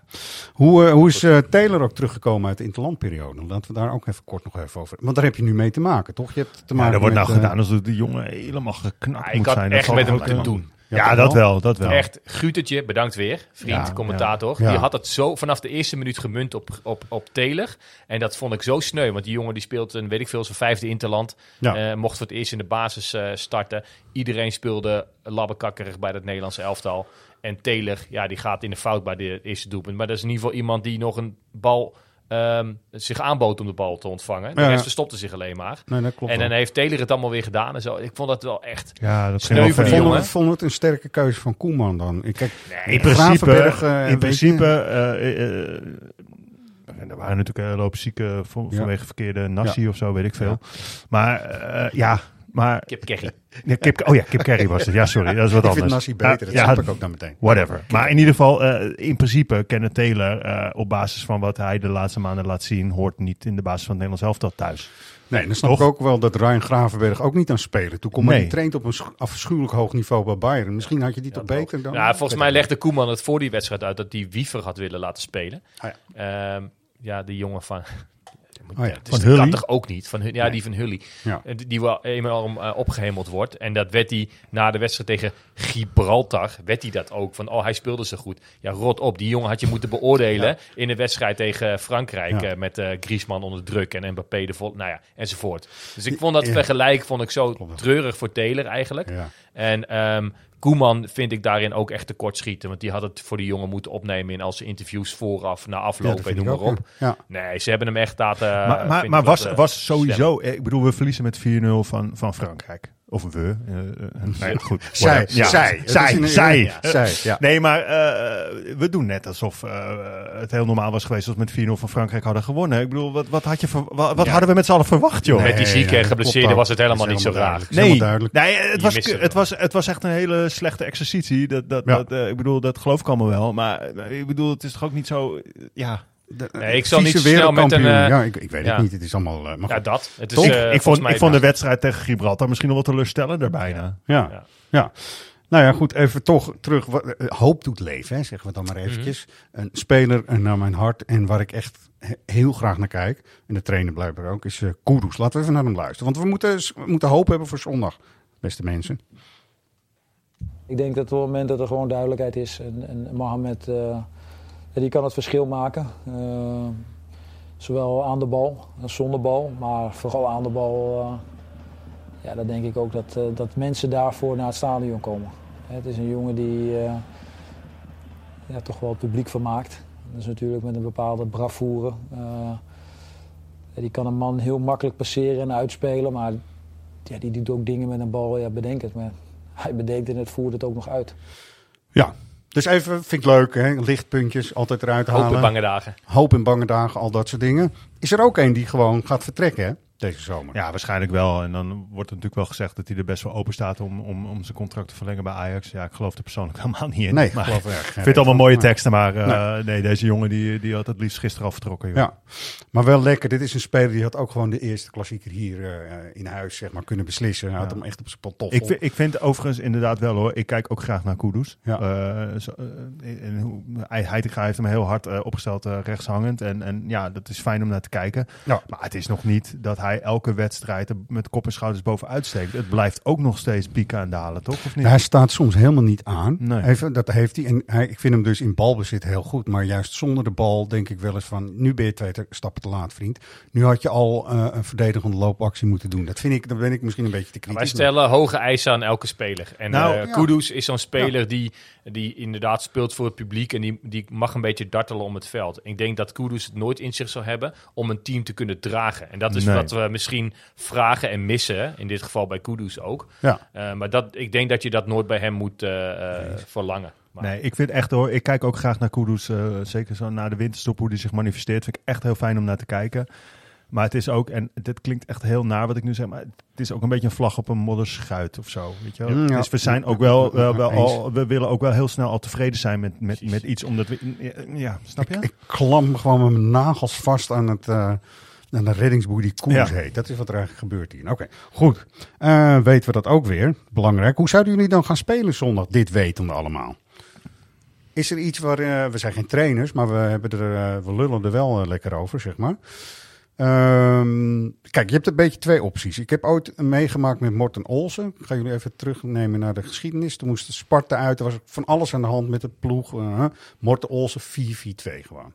Hoe, hoe is Taylor ook teruggekomen uit de interlandperiode? Laten we daar ook even kort nog even over. Want daar heb je nu mee te maken, toch? Je hebt te Ja, maken er wordt met, nou gedaan alsof die jongen helemaal geknapt Ja, moet ik had zijn. Dat echt zal met hem te doen. Ja, dat wel, dat wel. Echt, Gutertje, bedankt weer. Vriend, Ja, commentator. ja. Die had het zo vanaf de eerste minuut gemunt op, op, op Taylor. En dat vond ik zo sneu. Want die jongen die speelt een, weet ik veel, zijn vijfde interland. Ja. Eh, mocht voor het eerst in de basis eh, starten. Iedereen speelde labbekakkerig bij het Nederlandse elftal. En Taylor, ja, die gaat in de fout bij de eerste doelpunt. Maar dat is in ieder geval iemand die nog een bal... ehm, zich aanbood om de bal te ontvangen. De Ja. rest verstopte zich alleen maar. Nee, dat klopt En dan wel. heeft Taylor het allemaal weer gedaan en zo. Ik vond dat wel echt... Ja, dat Sneu voor die jongen. vonden we het een sterke keuze van Koeman dan? Ik kijk, In principe, Gravenberg, eh, in principe eh, eh, eh, en er waren natuurlijk een loop zieken van- Ja. vanwege verkeerde nasi Ja. of zo, weet ik veel. Maar eh, ja, maar... Kip Ja, Kip, oh ja, Kip Curry was het. Ja, sorry, dat is wat ik anders. vind Nassi beter, dat snap ja, ik ook dan meteen. Whatever. Maar in ieder geval, eh, in principe, Kenneth Taylor, eh, op basis van wat hij de laatste maanden laat zien, hoort niet in de basis van het Nederlands elftal thuis. Nee, dan snap Toch? ik ook wel dat Ryan Gravenberg ook niet aan spelen. Toen komt Nee. die traint op een sch- afschuwelijk hoog niveau bij Bayern. Misschien had je die toch beter dan... Ja, volgens mij legde Koeman het voor die wedstrijd uit dat hij Wiever had willen laten spelen. Ah, ja. ja, die jongen van. Oh ja, het is, van dat Hully? kan toch ook niet? Van, ja, Nee. die van Hully. Ja. Die wel eenmaal eh, opgehemeld wordt. En dat werd hij na de wedstrijd tegen Gibraltar. Werd hij dat ook. Van, oh, hij speelde zo goed. Ja, rot op. Die jongen had je moeten beoordelen. In de wedstrijd tegen Frankrijk. Eh, met eh Griezmann onder druk. En Mbappé de vol. Nou ja, enzovoort. Dus ik vond dat vergelijk vond ik zo treurig voor Taylor eigenlijk. En ehm, Koeman vind ik daarin ook echt tekort schieten. Want die had het voor die jongen moeten opnemen in al zijn interviews vooraf, na Ja, afloop en vind noem ik maar op. ja. Nee, ze hebben hem echt laten... maar maar, maar was, eh, was sowieso, ik bedoel, we verliezen met 4-0 van, van Frankrijk. Of we. eh, eh, nou ja, goed. Zij. Ja. zij. Zij, een- zij. ja, zij, ja. Nee, maar eh, we doen net alsof eh, het heel normaal was geweest als we met 4-0 van Frankrijk hadden gewonnen. Ik bedoel, wat, wat, had je wat, wat Ja. hadden we met z'n allen verwacht, joh? Met die Nee, zieke nee, en geblesseerde was het helemaal niet zo raar. duidelijk. Nee, duidelijk. nee het, was, het, was, het was echt een hele slechte exercitie. Dat, dat, Ja. dat, eh, ik bedoel, dat geloof ik allemaal wel. Maar eh, ik bedoel, het is toch ook niet zo... eh, ja, De- Nee, ik zal niet snel met een, wereldkampioen. eh, ja, ik, ik weet ja. het niet. Het is allemaal... eh, maar Ja, dat. Het is, eh, ik, volgens vond, mij ik vond de wedstrijd tegen Gibraltar misschien nog wel teleurstellender bijna. Ja. Ja. ja. Nou ja, goed, even toch terug. Wat, eh, hoop doet leven, hè, zeggen we dan maar eventjes. Een speler eh, naar mijn hart en waar ik echt he- heel graag naar kijk, en de trainer blijkbaar ook, is eh Kudus. Laten we even naar hem luisteren. Want we moeten, we moeten hoop hebben voor zondag, beste mensen. Ik denk dat op het moment dat er gewoon duidelijkheid is en, en Mohamed eh, die kan het verschil maken. Eh, zowel aan de bal als zonder bal, maar vooral aan de bal. eh, ja, dan denk ik ook dat, eh, dat mensen daarvoor naar het stadion komen. Het is een jongen die ja, toch wel het publiek vermaakt. Dat is natuurlijk met een bepaalde bravoure. Die kan een man heel makkelijk passeren en uitspelen, maar ja, die doet ook dingen met een bal, ja, bedenk het. Maar hij bedenkt en het voert het ook nog uit. Ja, dus even, vind ik leuk, hè? lichtpuntjes altijd eruit halen. Hoop in bange dagen. Hoop in bange dagen, al dat soort dingen. Is er ook een die gewoon gaat vertrekken, hè, deze zomer? Ja, waarschijnlijk wel. En dan wordt er natuurlijk wel gezegd dat hij er best wel open staat om, om, om zijn contract te verlengen bij Ajax. Ja, ik geloof er persoonlijk helemaal niet in. Nee, maar, geloof ik vind het allemaal mooie teksten, maar eh, Nee. nee. deze jongen die, die had het liefst gisteren al vertrokken. Joh. Ja, maar wel lekker. Dit is een speler die had ook gewoon de eerste klassieker hier eh, in huis zeg maar, kunnen beslissen. Hij had hem echt op zijn pantoffel. Ik, vind- ik vind overigens inderdaad wel hoor. Ik kijk ook graag naar Kudus. Ja. Eh, zo- en hoe- hij, Heitinga heeft hem heel hard opgesteld rechtshangend. En, en ja, dat is fijn om naar te kijken. Ja. Maar het is nog niet dat hij elke wedstrijd er met kop en schouders bovenuit steekt. Het blijft ook nog steeds pieken en dalen, toch? Of niet? Hij staat soms helemaal niet aan. Nee. Even, dat heeft hij. En hij, ik vind hem dus in balbezit heel goed. Maar juist zonder de bal denk ik wel eens van... Nu ben je twee stappen te laat, vriend. Nu had je al eh, een verdedigende loopactie moeten doen. Dat vind ik, dan ben ik misschien een beetje te kritisch. Wij stellen hoge eisen aan elke speler. En Nou, eh, ja. Kudus is zo'n speler die, die inderdaad speelt voor het publiek. En die, die mag een beetje dartelen om het veld. Ik denk dat Kudus het nooit in zich zou hebben om een team te kunnen dragen. En dat is Nee. wat we misschien vragen en missen. In dit geval bij Kudus ook. Ja. Eh, maar dat, ik denk dat je dat nooit bij hem moet eh, eh, verlangen. Maar, Nee, ik vind echt hoor, ik kijk ook graag naar Kudus, zeker zo na de winterstop, hoe die zich manifesteert. Vind ik echt heel fijn om naar te kijken. Maar het is ook, en dit klinkt echt heel naar wat ik nu zeg, maar het is ook een beetje een vlag op een modderschuit of zo. Weet je wel? Mm, ja. Dus we zijn ook wel, wel, al, we willen ook wel heel snel al tevreden zijn met, met, met iets, omdat we, ja, snap je? Ik klam gewoon met mijn nagels vast aan, het, aan de reddingsboei die Koers Ja. heet. Dat is wat er eigenlijk gebeurt hier. Oké, goed. Eh, weten we dat ook weer. Belangrijk. Hoe zouden jullie dan gaan spelen zondag? Dit wetende allemaal. Is er iets waar... eh, we zijn geen trainers, maar we, hebben er, we lullen er wel lekker over, zeg maar. Ehm, kijk, je hebt een beetje twee opties. Ik heb ooit meegemaakt met Morten Olsen. Ik ga jullie even terugnemen naar de geschiedenis. Toen moest Sparta uit. Er was van alles aan de hand met de ploeg. Eh, Morten Olsen 4-4-2 gewoon.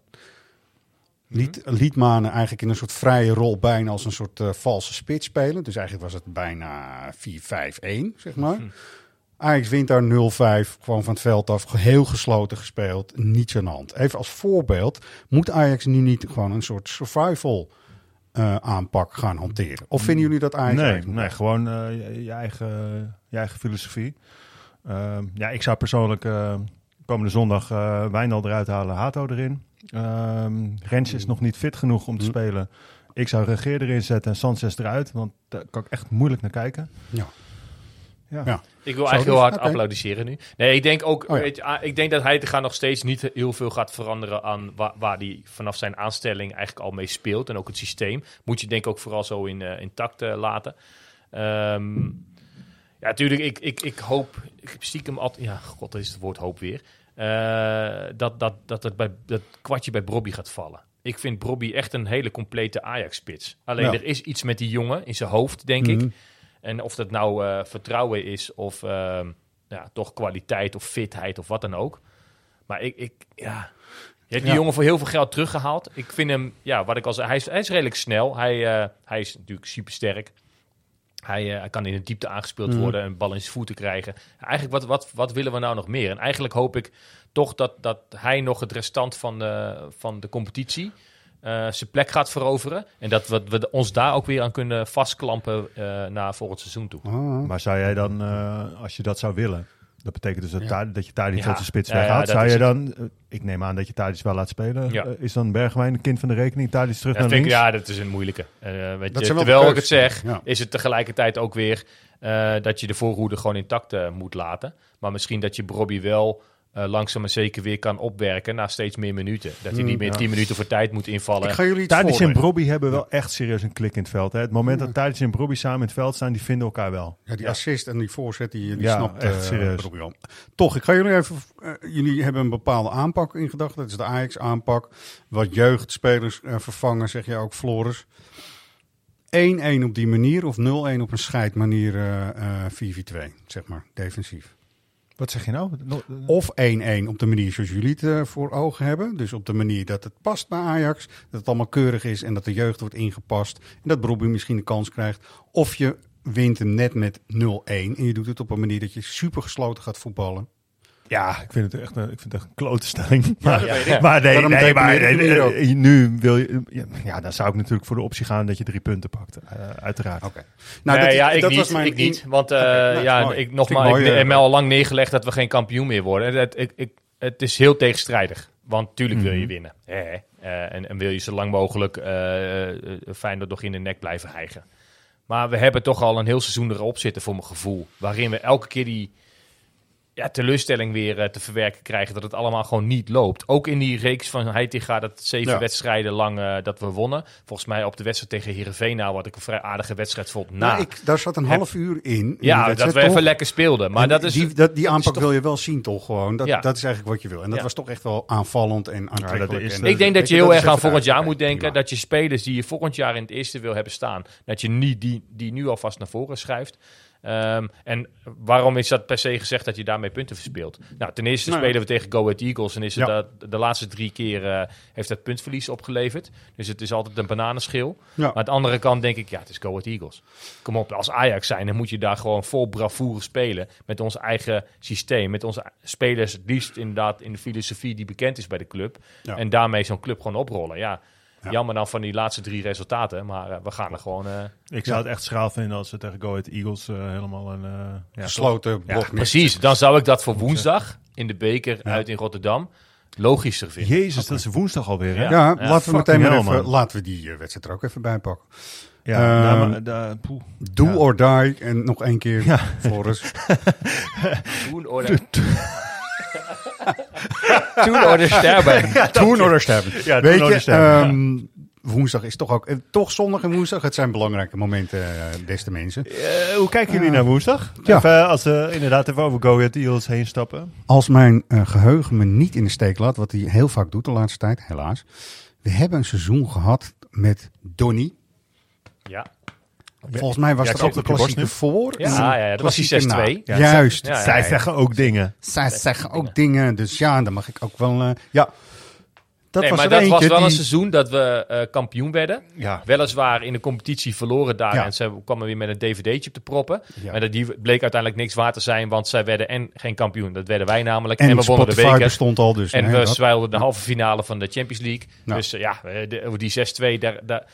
Liet, liet Manen eigenlijk in een soort vrije rol bijna als een soort eh, valse spits spelen. Dus eigenlijk was het bijna 4-5-1, zeg maar. Ajax wint daar 0-5, gewoon van het veld af, heel gesloten gespeeld, niets aan de hand. Even als voorbeeld, moet Ajax nu niet gewoon een soort survival eh, aanpak gaan hanteren? Of vinden jullie dat Ajax Nee, eigenlijk- nee gewoon eh, je, eigen, je eigen filosofie. Ehm, ja, ik zou persoonlijk eh, komende zondag eh Wijndal eruit halen, Hato erin. Ehm Rens is nog niet fit genoeg om te Hm. spelen. Ik zou Regeer erin zetten en Sanchez eruit, want daar kan ik echt moeilijk naar kijken. Ja. Ja. Ja. Ik wil Zo eigenlijk heel hard applaudisseren nu. Nee, ik denk ook, Oh ja. weet je, ah, ik denk dat hij gaat nog steeds niet heel veel gaat veranderen aan wa- waar hij vanaf zijn aanstelling eigenlijk al mee speelt. En ook het systeem. Moet je denk ik ook vooral zo in, eh, intact eh, laten. Ehm, ja, natuurlijk, ik, ik, ik hoop, ik heb stiekem altijd, ja, god, dat is het woord hoop weer. eh, dat, dat, dat het bij dat kwartje bij Brobby gaat vallen. Ik vind Brobby echt een hele complete Ajax-spits. Alleen Ja. er is iets met die jongen in zijn hoofd, denk ik. En of dat nou eh, vertrouwen is of ehm, ja, toch kwaliteit of fitheid of wat dan ook. Maar ik, ik ja. Je hebt die Ja. jongen voor heel veel geld teruggehaald. Ik vind hem, ja, wat ik al zei, hij is, hij is redelijk snel. Hij, eh, hij is natuurlijk super sterk. Hij, eh, hij kan in de diepte aangespeeld Mhm. worden en een bal in zijn voeten krijgen. Eigenlijk, wat, wat, wat willen we nou nog meer? En eigenlijk hoop ik toch dat, dat hij nog het restant van de, van de competitie eh, zijn plek gaat veroveren. En dat we, we ons daar ook weer aan kunnen vastklampen eh naar volgend seizoen toe. Ah. Maar zou jij dan, eh, als je dat zou willen, dat betekent dus dat, Ja. Dat je Tadic Ja. uit de spits Ja, ja, weghaalt. dat zou je dan, ik neem aan dat je Tadic wel laat spelen, Ja. Is dan Bergwijn een kind van de rekening, Tadic terug Ja, naar vind ik, links? ja, dat is een moeilijke. Eh, weet Dat je, terwijl ik het zeg, ja. is het tegelijkertijd ook weer eh, dat je de voorhoede gewoon intact moet laten. Maar misschien dat je Bobby wel eh, langzaam maar zeker weer kan opwerken na steeds meer minuten. Dat hij Mm, niet meer ja. 10 minuten voor tijd moet invallen. Ik ga jullie Tadic en. Brobby hebben wel echt serieus een klik in het veld. Hè. Het moment dat Tadic en Brobby samen in het veld staan, die vinden elkaar wel. Ja, die assist en die voorzet, die, die Ja, snapt echt eh, serieus. Al. Toch, ik ga jullie even... eh, jullie hebben een bepaalde aanpak in gedachten. Dat is de Ajax-aanpak. Wat jeugdspelers vervangen, zeg je ook, Floris. 1-1 op die manier of 0-1 op een scheidmanier eh eh 4-4-2, zeg maar, defensief. Wat zeg je nou? No- Of 1-1 op de manier zoals jullie het eh, voor ogen hebben. Dus op de manier dat het past bij Ajax. Dat het allemaal keurig is en dat de jeugd wordt ingepast. En dat Brobbey misschien een kans krijgt. Of je wint hem net met 0-1. En je doet het op een manier dat je super gesloten gaat voetballen. Ja, ik vind het echt een, ik vind het echt een klote stelling. Maar, dat weet ik. maar nee, Daarom nee, maar nee, nee, nu wil je... ja, Ja, dan zou ik natuurlijk voor de optie gaan dat je drie punten pakt. eh, uiteraard. Oké. Nou, dat, ja, ik dat niet. was mijn ik niet. Want eh, nou, ja, mooi. ik, nogmaals, ik heb eh, me al lang neergelegd dat we geen kampioen meer worden. Het, ik, ik, het is heel tegenstrijdig. Want tuurlijk wil je Mhm. winnen. Eh, en, en wil je zo lang mogelijk eh eh, Feyenoord nog in de nek blijven hijgen. Maar we hebben toch al een heel seizoen erop zitten voor mijn gevoel. Waarin we elke keer die ja, teleurstelling weer eh, te verwerken krijgen. Dat het allemaal gewoon niet loopt. Ook in die reeks van Heitinga, dat zeven Ja. wedstrijden lang eh, dat we wonnen. Volgens mij op de wedstrijd tegen Heerenveen nou, wat ik een vrij aardige wedstrijd vond. Na. Nou, ik, daar zat een half uur in. in die ja, dat we even toch? lekker speelden. Maar En dat is... die, dat, die aanpak toch- wil je wel zien, toch gewoon. Dat, Ja. dat is eigenlijk wat je wil. En dat Ja. was toch echt wel aanvallend en aantrekkelijk. is- en, ik denk dat je heel erg aan volgend jaar moet denken. Dat je spelers die je volgend jaar in het eerste wil hebben staan. Dat je niet die, die nu alvast naar voren schuift. Ehm, en waarom is dat per se gezegd dat je daarmee punten verspeelt? Nou, ten eerste Nou spelen we tegen Go Ahead Eagles. En is het Ja. dat, de laatste drie keer eh, heeft dat puntverlies opgeleverd. Dus het is altijd een bananenschil. Ja. Maar aan de andere kant denk ik, ja, het is Go Ahead Eagles. Kom op, als Ajax zijn, dan moet je daar gewoon vol bravoure spelen. Met ons eigen systeem. Met onze spelers het liefst inderdaad in de filosofie die bekend is bij de club. Ja. En daarmee zo'n club gewoon oprollen. Ja, Ja. Jammer dan van die laatste drie resultaten. Maar eh, we gaan er gewoon... eh, Ik zou het echt schraal vinden als ze tegen Go Ahead Eagles eh, helemaal een... eh, ja, Gesloten blok precies. Dan zou ik dat voor woensdag in de beker uit in Rotterdam logischer vinden. Jezus, dat is woensdag alweer, hè? Ja. Ja, laten we meteen maar even, laten we die wedstrijd er ook even bij pakken. Ja, Ehm, nou, maar, da- poeh. Do Ja. or die. En nog één keer, Ja. Floris. Toen orde... Toen orde sterben. Toen or sterven. Ja, Weet or je, ehm, woensdag is toch ook... eh, toch zondag en woensdag, het zijn belangrijke momenten, eh, beste mensen. Eh, hoe kijken jullie naar woensdag? Ja. Even, eh, als we inderdaad even over Go Ahead Eagles heen stappen. Als mijn eh, geheugen me niet in de steek laat, wat hij heel vaak doet de laatste tijd, helaas. We hebben een seizoen gehad met Donny. Ja. Volgens mij was Ja, ik ook borst klassieker voor. Ja, en ja, dat was die klassieker 6-2. na. Ja, Juist. Ja, ja. Zij zeggen ook dingen. Zij zeggen ook dingen, dus ja, dan mag ik ook wel... eh, ja, dat nee, was maar dat was wel een seizoen dat we eh, kampioen werden. Ja. Weliswaar in de competitie verloren daar. Ja. En ze kwamen weer met een dvd'tje op te proppen. Ja. Maar dat die bleek uiteindelijk niks waard te zijn. Want zij werden en geen kampioen. Dat werden wij namelijk. En, En, we wonnen de beker. bestond al, dus... En nee, we dat- zwijlden de halve finale van de Champions League. Nou. Dus eh, ja, de- die 6-2, daar, daar,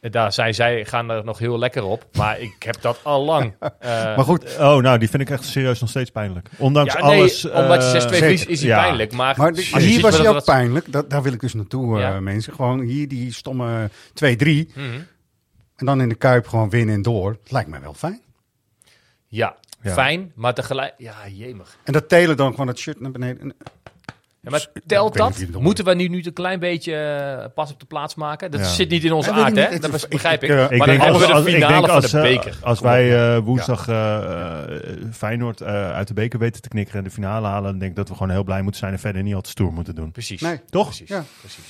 daar zijn zij gaan er nog heel lekker op. Maar ik heb dat al lang. eh, maar goed, Oh, nou, die vind ik echt serieus nog steeds pijnlijk. Ondanks ja, nee, alles... omdat eh, je 6-2 verliest, is die ja. pijnlijk. Maar, Maar de- als je hier was hij ook dat- pijnlijk. Dat, daar wil ik dus naartoe, eh, mensen. Gewoon hier die stomme 2-3. Mhm. En dan in de Kuip gewoon winnen en door. Dat lijkt mij wel fijn. Ja, Ja. fijn. Maar tegelijk... Ja, jemig. En dat telen dan gewoon het shirt naar beneden. En- Ja, maar weet telt dat? Moeten we nu niet een klein beetje eh, pas op de plaats maken? Dat Ja. zit niet in onze Ja, aard, hè? Dat begrijp ik. ik, eh, Ik maar dan als, hebben we als, de finale denk van als, de eh, beker. als wij eh, woensdag Feyenoord eh, uit de beker weten te knikkeren en de finale halen, dan denk ik dat we gewoon heel blij moeten zijn en verder niet al te stoer moeten doen. Precies. Nee. Toch? Precies. Ja. Precies.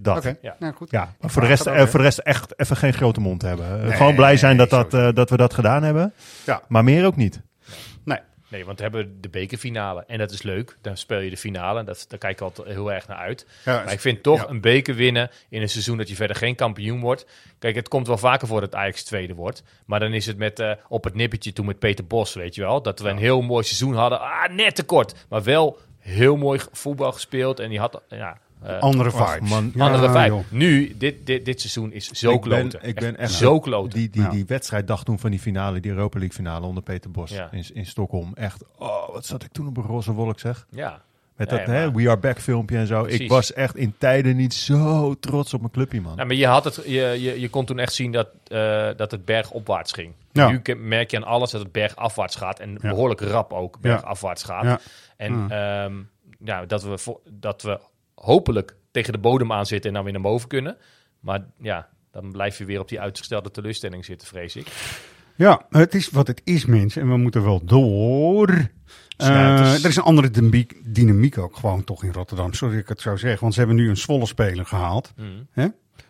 Dat. Oké, Ja. nou goed. Ja, maar voor de, rest, dat voor de rest echt even geen grote mond hebben. Nee, Gewoon blij zijn dat, nee, dat, dat we dat gedaan hebben. Ja. Maar meer ook niet. Nee. Want we hebben de bekerfinale. En dat is leuk. Dan speel je de finale. En dat, daar kijk ik altijd heel erg naar uit. Ja, Maar ik vind toch ja. een beker winnen in een seizoen dat je verder geen kampioen wordt. Kijk, het komt wel vaker voor dat Ajax tweede wordt. Maar dan is het met eh, op het nippertje toen met Peter Bos, weet je wel. Dat we een heel mooi seizoen hadden. Ah, net tekort. Maar wel heel mooi voetbal gespeeld. En die had, ja... eh, Andere Ach, vibes. man. Ja, andere vijf. joh. Nu, dit, dit, dit seizoen is zo ik ben, kloten. ik ben echt zo kloten. Die, die, Ja. die wedstrijddag toen van die finale, die Europa League finale onder Peter Bos Ja. in, in Stockholm. Echt, oh, wat zat ik toen op een roze wolk zeg. Ja. Met Nee, dat hè, We Are Back filmpje en zo. Precies. Ik was echt in tijden niet zo trots op mijn clubje, man. Nou, maar je, had het, je, je, je kon toen echt zien dat, eh, dat het bergopwaarts ging. Ja. Nu merk je aan alles dat het bergafwaarts gaat. En Ja. behoorlijk rap ook bergafwaarts gaat. Ja. En Mm. ehm, ja, dat, we dat we hopelijk tegen de bodem aan zitten en dan weer naar boven kunnen. Maar ja, dan blijf je weer op die uitgestelde teleurstelling zitten, vrees ik. Ja, het is wat het is, mensen. En we moeten wel door. Eh, er is een andere dynamiek, dynamiek ook gewoon toch in Rotterdam. Sorry dat ik het zo zeg. Want ze hebben nu een Zwolle speler gehaald. Mm. Hè?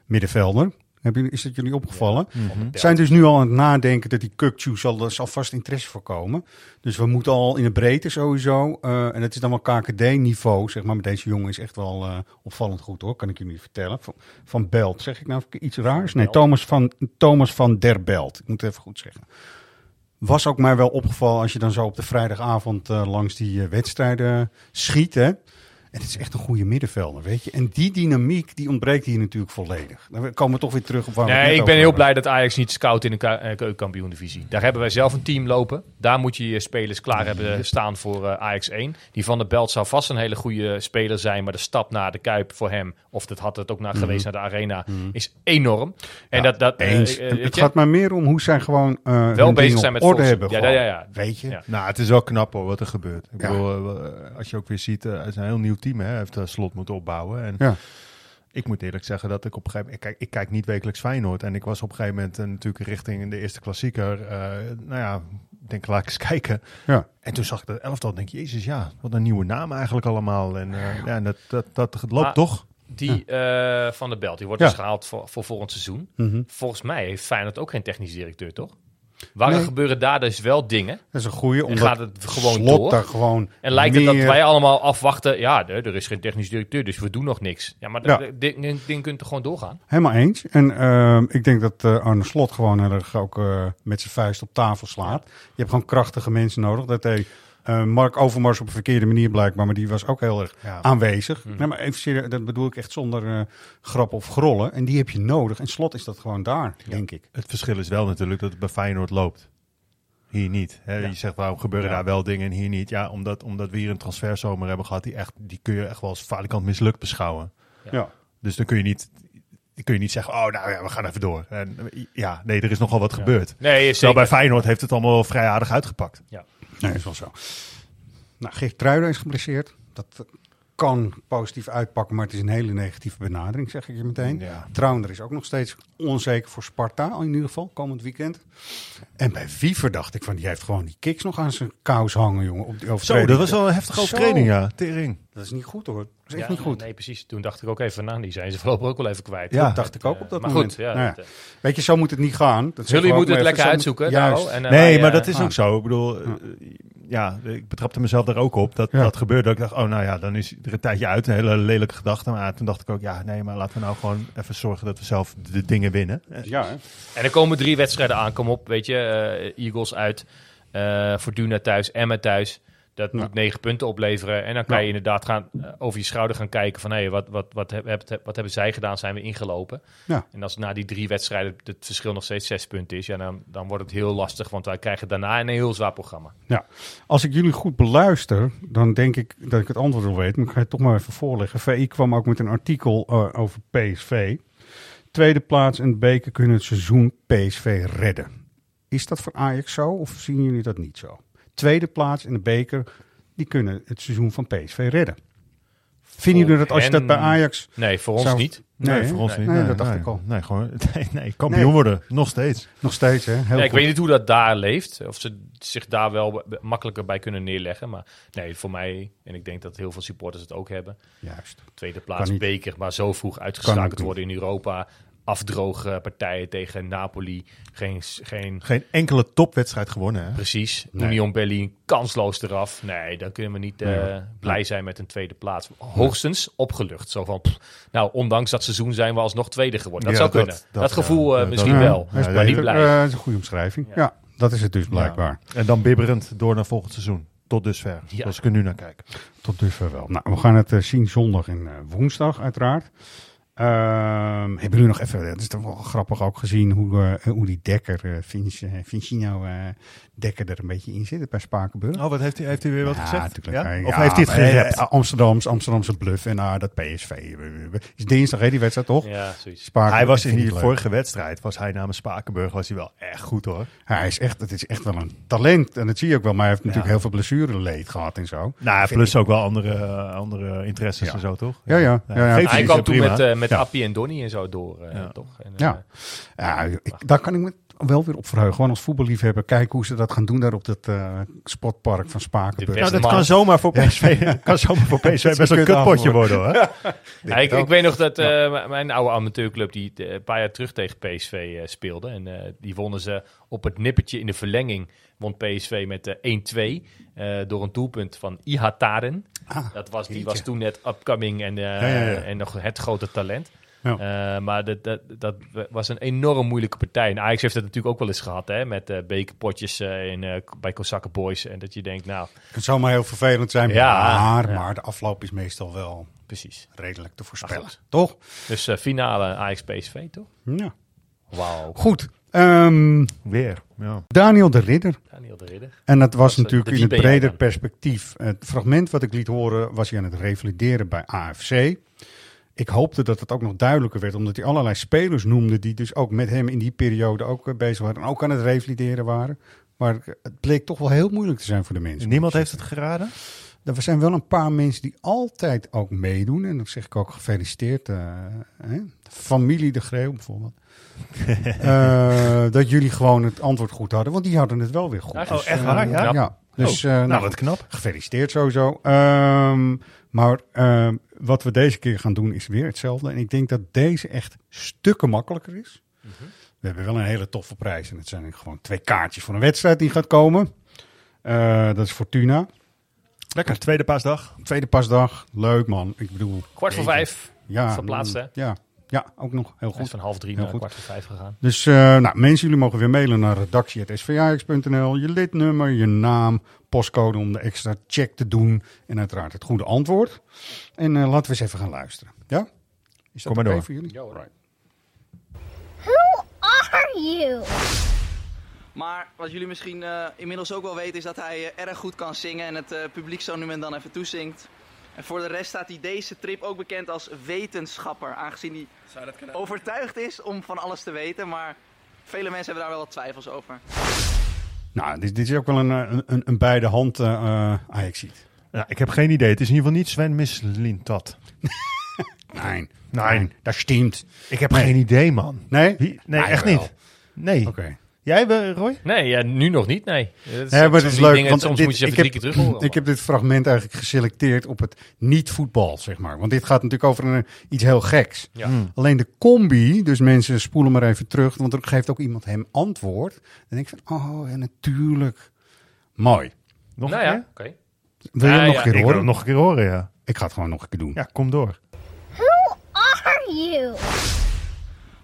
Middenvelder. Heb je, is dat jullie opgevallen? Mhm. Ze zijn dus nu al aan het nadenken dat die Kukcu zal, er zal vast interesse voorkomen. Dus we moeten al in de breedte sowieso. eh, en het is dan wel KKD-niveau, zeg maar. Maar deze jongen is echt wel eh, opvallend goed hoor, kan ik jullie vertellen. Van, van Belt, zeg ik nou iets raars? Nee. Thomas van, Thomas van der Belt. Ik moet het even goed zeggen. Was ook mij wel opgevallen als je dan zo op de vrijdagavond eh, langs die eh, wedstrijden schiet. Hè? En het is echt een goede middenvelder, weet je. En die dynamiek, die ontbreekt hier natuurlijk volledig. Dan komen we toch weer terug op waar Nee, ik ben heel blij dat Ajax niet scout in de eh, keukenkampioen-divisie. Daar hebben wij zelf een team lopen. Daar moet je je spelers klaar hebben staan voor eh, Ajax 1. Die van de Belt zou vast een hele goede speler zijn. Maar de stap naar de Kuip voor hem, of dat had het ook naar geweest naar de Arena, is enorm. En Ja, dat, dat eh, Eens. het gaat maar meer om hoe zij gewoon eh hun wel bezig zijn met orde hebben. Ja, ja, ja, ja. Weet je? Ja. Nou, het is wel knap hoor, wat er gebeurt. Ik Ja. bedoel, als je ook weer ziet, het is een heel nieuw team. Hè. Hij heeft uh, slot moeten opbouwen. En Ja. ik moet eerlijk zeggen dat ik op een gegeven moment... Ik kijk, ik kijk niet wekelijks Feyenoord. En ik was op een gegeven moment eh, natuurlijk richting de eerste klassieker. eh, nou ja, ik denk, laat ik eens kijken. Ja. En toen zag ik dat elftal en denk jezus ja, wat een nieuwe naam eigenlijk allemaal. En eh, ja, dat, dat, dat, loopt Maar- toch? Die eh, van de Belt, die wordt Ja. dus gehaald voor, voor volgend seizoen. Mhm. Volgens mij heeft Feyenoord ook geen technisch directeur, toch? Waarom Nee. gebeuren daar dus wel dingen? Dat is een goede, En omdat gaat het gewoon slot door? daar gewoon En lijkt het dat wij allemaal afwachten? Ja, er, is geen technisch directeur, dus we doen nog niks. Ja, maar Ja. dat ding, ding kunt er gewoon doorgaan. Helemaal eens. En ehm, ik denk dat eh, Arne Slot gewoon heel erg ook eh, met zijn vuist op tafel slaat. Je hebt gewoon krachtige mensen nodig. Dat hij Eh, Mark Overmars op een verkeerde manier blijkbaar, maar die was ook heel erg Ja. aanwezig. Mhm. Nee, maar even serieus, dat bedoel ik echt zonder eh grap of grollen. En die heb je nodig. En slot is dat gewoon daar, denk ik. Het verschil is wel natuurlijk dat het bij Feyenoord loopt. Hier niet. Hè? Je zegt waarom gebeuren Ja. daar wel dingen en hier niet. Ja, omdat, omdat we hier een transferzomer hebben gehad die echt, die kun je echt wel als falikant mislukt beschouwen. Ja. Dus dan kun je niet, kun je niet zeggen, oh nou ja, we gaan even door. En, ja, nee, er is nogal wat gebeurd. Nee, Terwijl bij Feyenoord heeft het allemaal vrij aardig uitgepakt. Nee, is wel zo. Nou, Geert Truiden is geblesseerd. Dat kan positief uitpakken, maar het is een hele negatieve benadering, zeg ik je meteen. Ja. Trouwner is ook nog steeds onzeker voor Sparta, in ieder geval, komend weekend. En bij Wiever dacht ik van, die heeft gewoon die kicks nog aan zijn kous hangen, jongen. Op die Zo, dat was wel een heftige overtreding, ja. Tering. Dat is niet goed hoor. Dat is echt Ja, niet goed. Nee, precies. Toen dacht ik ook even, nou, die zijn ze voorlopig ook wel even kwijt. Ja. Dat dacht ik ook op dat maar moment. goed, ja, Nou dat, eh, Weet je, zo moet het niet gaan. Dat jullie moeten het lekker uitzoeken. Zo moet- nou, en, eh, Nee, maar eh, dat is ah. ook zo. Ik bedoel, eh, ja, ik betrapte mezelf daar ook op. Dat Ja. dat gebeurde. Ik dacht, oh nou ja, dan is er een tijdje uit. Een hele lelijke gedachte. Maar toen dacht ik ook, ja, nee, maar laten we nou gewoon even zorgen dat we zelf de dingen winnen. Ja, hè? En er komen drie wedstrijden aan. Kom op, weet je. eh, Eagles uit, eh Fortuna thuis, Emma thuis. Dat Ja. moet negen punten opleveren. En dan kan Ja. je inderdaad gaan, eh, over je schouder gaan kijken van... Hé, wat, wat, wat, heb, heb- wat hebben zij gedaan? Zijn we ingelopen? Ja. En als na die drie wedstrijden het verschil nog steeds zes punten is... Ja, dan, dan wordt het heel lastig. Want wij krijgen daarna een heel zwaar programma. Als ik jullie goed beluister, dan denk ik dat ik het antwoord al weet. Maar ik ga het toch maar even voorleggen. VI kwam ook met een artikel eh, over PSV. Tweede plaats en beker kunnen het seizoen PSV redden. Is dat voor Ajax zo of zien jullie dat niet zo? Tweede plaats en de beker, die kunnen het seizoen van PSV redden. Vinden jullie dat als je dat bij Ajax... Nee, voor ons Zou- niet. Nee, voor ons nee. niet. Nee, dat dacht ik al. Nee, gewoon, nee, nee kampioen Nee. worden. Nog steeds. Nog steeds, hè? Heel ik goed. weet niet hoe dat daar leeft. Of ze zich daar wel makkelijker bij kunnen neerleggen. Maar nee, voor mij, en ik denk dat heel veel supporters het ook hebben. Juist. Tweede plaats beker, maar zo vroeg uitgeschakeld worden in Europa. Afdrogen partijen tegen Napoli. Geen, geen Geen enkele topwedstrijd gewonnen. Hè? precies. Nee. Union Berlin kansloos eraf. Nee, dan kunnen we niet eh, Nee, blij zijn met een tweede plaats. Hoogstens opgelucht. Zo van, pff, nou, ondanks dat seizoen zijn we alsnog tweede geworden. Dat Ja, zou dat- kunnen. Dat, dat, gevoel ja, eh, dat- misschien Ja, wel. Ja, maar niet blij. Eh, dat is een goede omschrijving. Ja. Ja. dat is het dus blijkbaar. En dan bibberend door naar volgend seizoen. Tot dusver. Ja. Als ik er nu naar kijk. Tot dusver wel. Nou, we gaan het eh, zien zondag en eh, woensdag uiteraard. Ehm, hebben jullie nog even, het is toch wel grappig ook gezien hoe, eh, hoe die Dekker, uh, Vincino eh Dekker er een beetje in zit bij Spakenburg. Oh, wat heeft hij, heeft hij weer wat Ja, gezegd? natuurlijk. Ja? Hij- Of ja, heeft hij het eh, gerept? Amsterdams, Amsterdamse bluff en ah, dat PSV. eh, Is dinsdag hè, die wedstrijd toch? Ja, zoiets. Hij was in die vorige wedstrijd, was hij namens Spakenburg, was hij wel echt goed hoor. Hij is echt, het is echt wel een talent en dat zie je ook wel. Maar hij heeft natuurlijk Ja. heel veel blessureleed gehad en zo. Nou, plus ik- ook wel andere, eh, andere interesses Ja. en zo, toch? Ja, ja. ja, ja. Geeft Hij hij kwam toen met, eh met Ja. Appie en Donny en zo door, eh, Ja. toch? En, Ja. eh, Ja, ik, daar kan ik me wel weer op verheugen. Gewoon als voetballiefhebber. Kijken hoe ze dat gaan doen daar op dat eh sportpark van Spakenburg. Nou, dat man. kan zomaar voor PSV, kan zomaar voor PSV best een kut kutpotje worden hoor. Ja, ik, ik weet nog dat eh, mijn oude amateurclub die eh, een paar jaar terug tegen PSV eh, speelde. En eh, die wonnen ze op het nippertje in de verlenging. Won PSV met eh, 1-2 eh, door een doelpunt van Ihataren. Ah, dat was, die jeetje. was toen net upcoming en, eh, Ja, ja, ja. en nog het grote talent. Maar dat, dat, dat was een enorm moeilijke partij. En Ajax heeft dat natuurlijk ook wel eens gehad. Hè, met bekerpotjes in, bij Kozakken Boys. En dat je denkt, nou, Het zou maar heel vervelend zijn. Ja, maar, maar de afloop is meestal wel precies. redelijk te voorspellen. Toch? Dus finale Ajax-PSV, toch? Ja. Wauw. Goed. Ehm, Weer, ja. Daniel de Ridder. Daniel de Ridder. En dat was Was, eh, natuurlijk in het breder dan? perspectief. Het fragment wat ik liet horen was hij aan het revalideren bij AFC. Ik hoopte dat het ook nog duidelijker werd, omdat hij allerlei spelers noemde die dus ook met hem in die periode ook eh, bezig waren en ook aan het revalideren waren. Maar het bleek toch wel heel moeilijk te zijn voor de mensen. Niemand heeft het geraden? Er zijn wel een paar mensen die altijd ook meedoen. En dan zeg ik ook gefeliciteerd. eh, hè? Familie de Greeuw bijvoorbeeld. Eh, dat jullie gewoon het antwoord goed hadden. Want die hadden het wel weer goed. Dus, oh, echt waar? Ja? ja. Dus, eh, nou, nou, wat knap. gefeliciteerd sowieso. Ehm, maar ehm, wat we deze keer gaan doen is weer hetzelfde. En ik denk dat deze echt stukken makkelijker is. We hebben wel een hele toffe prijs. En het zijn gewoon twee kaartjes voor een wedstrijd die gaat komen. Eh, dat is Fortuna. Lekker, tweede paasdag. Tweede pasdag. Leuk man. Ik bedoel... Kwart voor vijf. Ja, Verplaatst, hè? Ja. Ja, ook nog. Heel Hij is goed. van half drie Heel naar goed. kwart voor vijf gegaan. Dus eh, nou, mensen, jullie mogen weer mailen naar redactie.svax.nl. Je lidnummer, je naam, postcode om de extra check te doen. En uiteraard het goede antwoord. En eh, laten we eens even gaan luisteren. Ja? Is dat Kom maar oké door. voor jullie? Ja, hoor. Right. Who are you? Maar wat jullie misschien eh, inmiddels ook wel weten is dat hij erg goed kan zingen en het eh, publiek zo nu en dan even toezingt. En voor de rest staat hij deze trip ook bekend als wetenschapper, aangezien hij overtuigd is om van alles te weten. Maar vele mensen hebben daar wel wat twijfels over. Nou, dit, dit is ook wel een, eh, een, een beide hand uh, Ajax-ziet. Ja, ik heb geen idee. Het is in ieder geval niet Sven Mislintat. Nee, Nee. dat steamt. Ik heb Nee. geen idee, man. Nee? Wie? Nee, Nee, echt wel. niet. Nee. Oké. Jij, eh, Roy? Nee, ja, nu nog niet, nee. Dat Nee, maar het soms is leuk, dingen, want soms dit- moet je ze ik even heb, drie keer terug horen. Ik heb dit fragment eigenlijk geselecteerd op het niet-voetbal, zeg maar. Want dit gaat natuurlijk over een, iets heel geks. Ja. Hmm. Alleen de combi, dus mensen spoelen maar even terug, want er geeft ook iemand hem antwoord. Dan denk ik van, oh, ja, natuurlijk. Mooi. Nog nou een ja, keer? oké. Wil je Ja, hem nog ja, een keer Ik wil horen? nog een keer horen, ja. Ik ga het gewoon nog een keer doen. Ja, kom door. Who are you?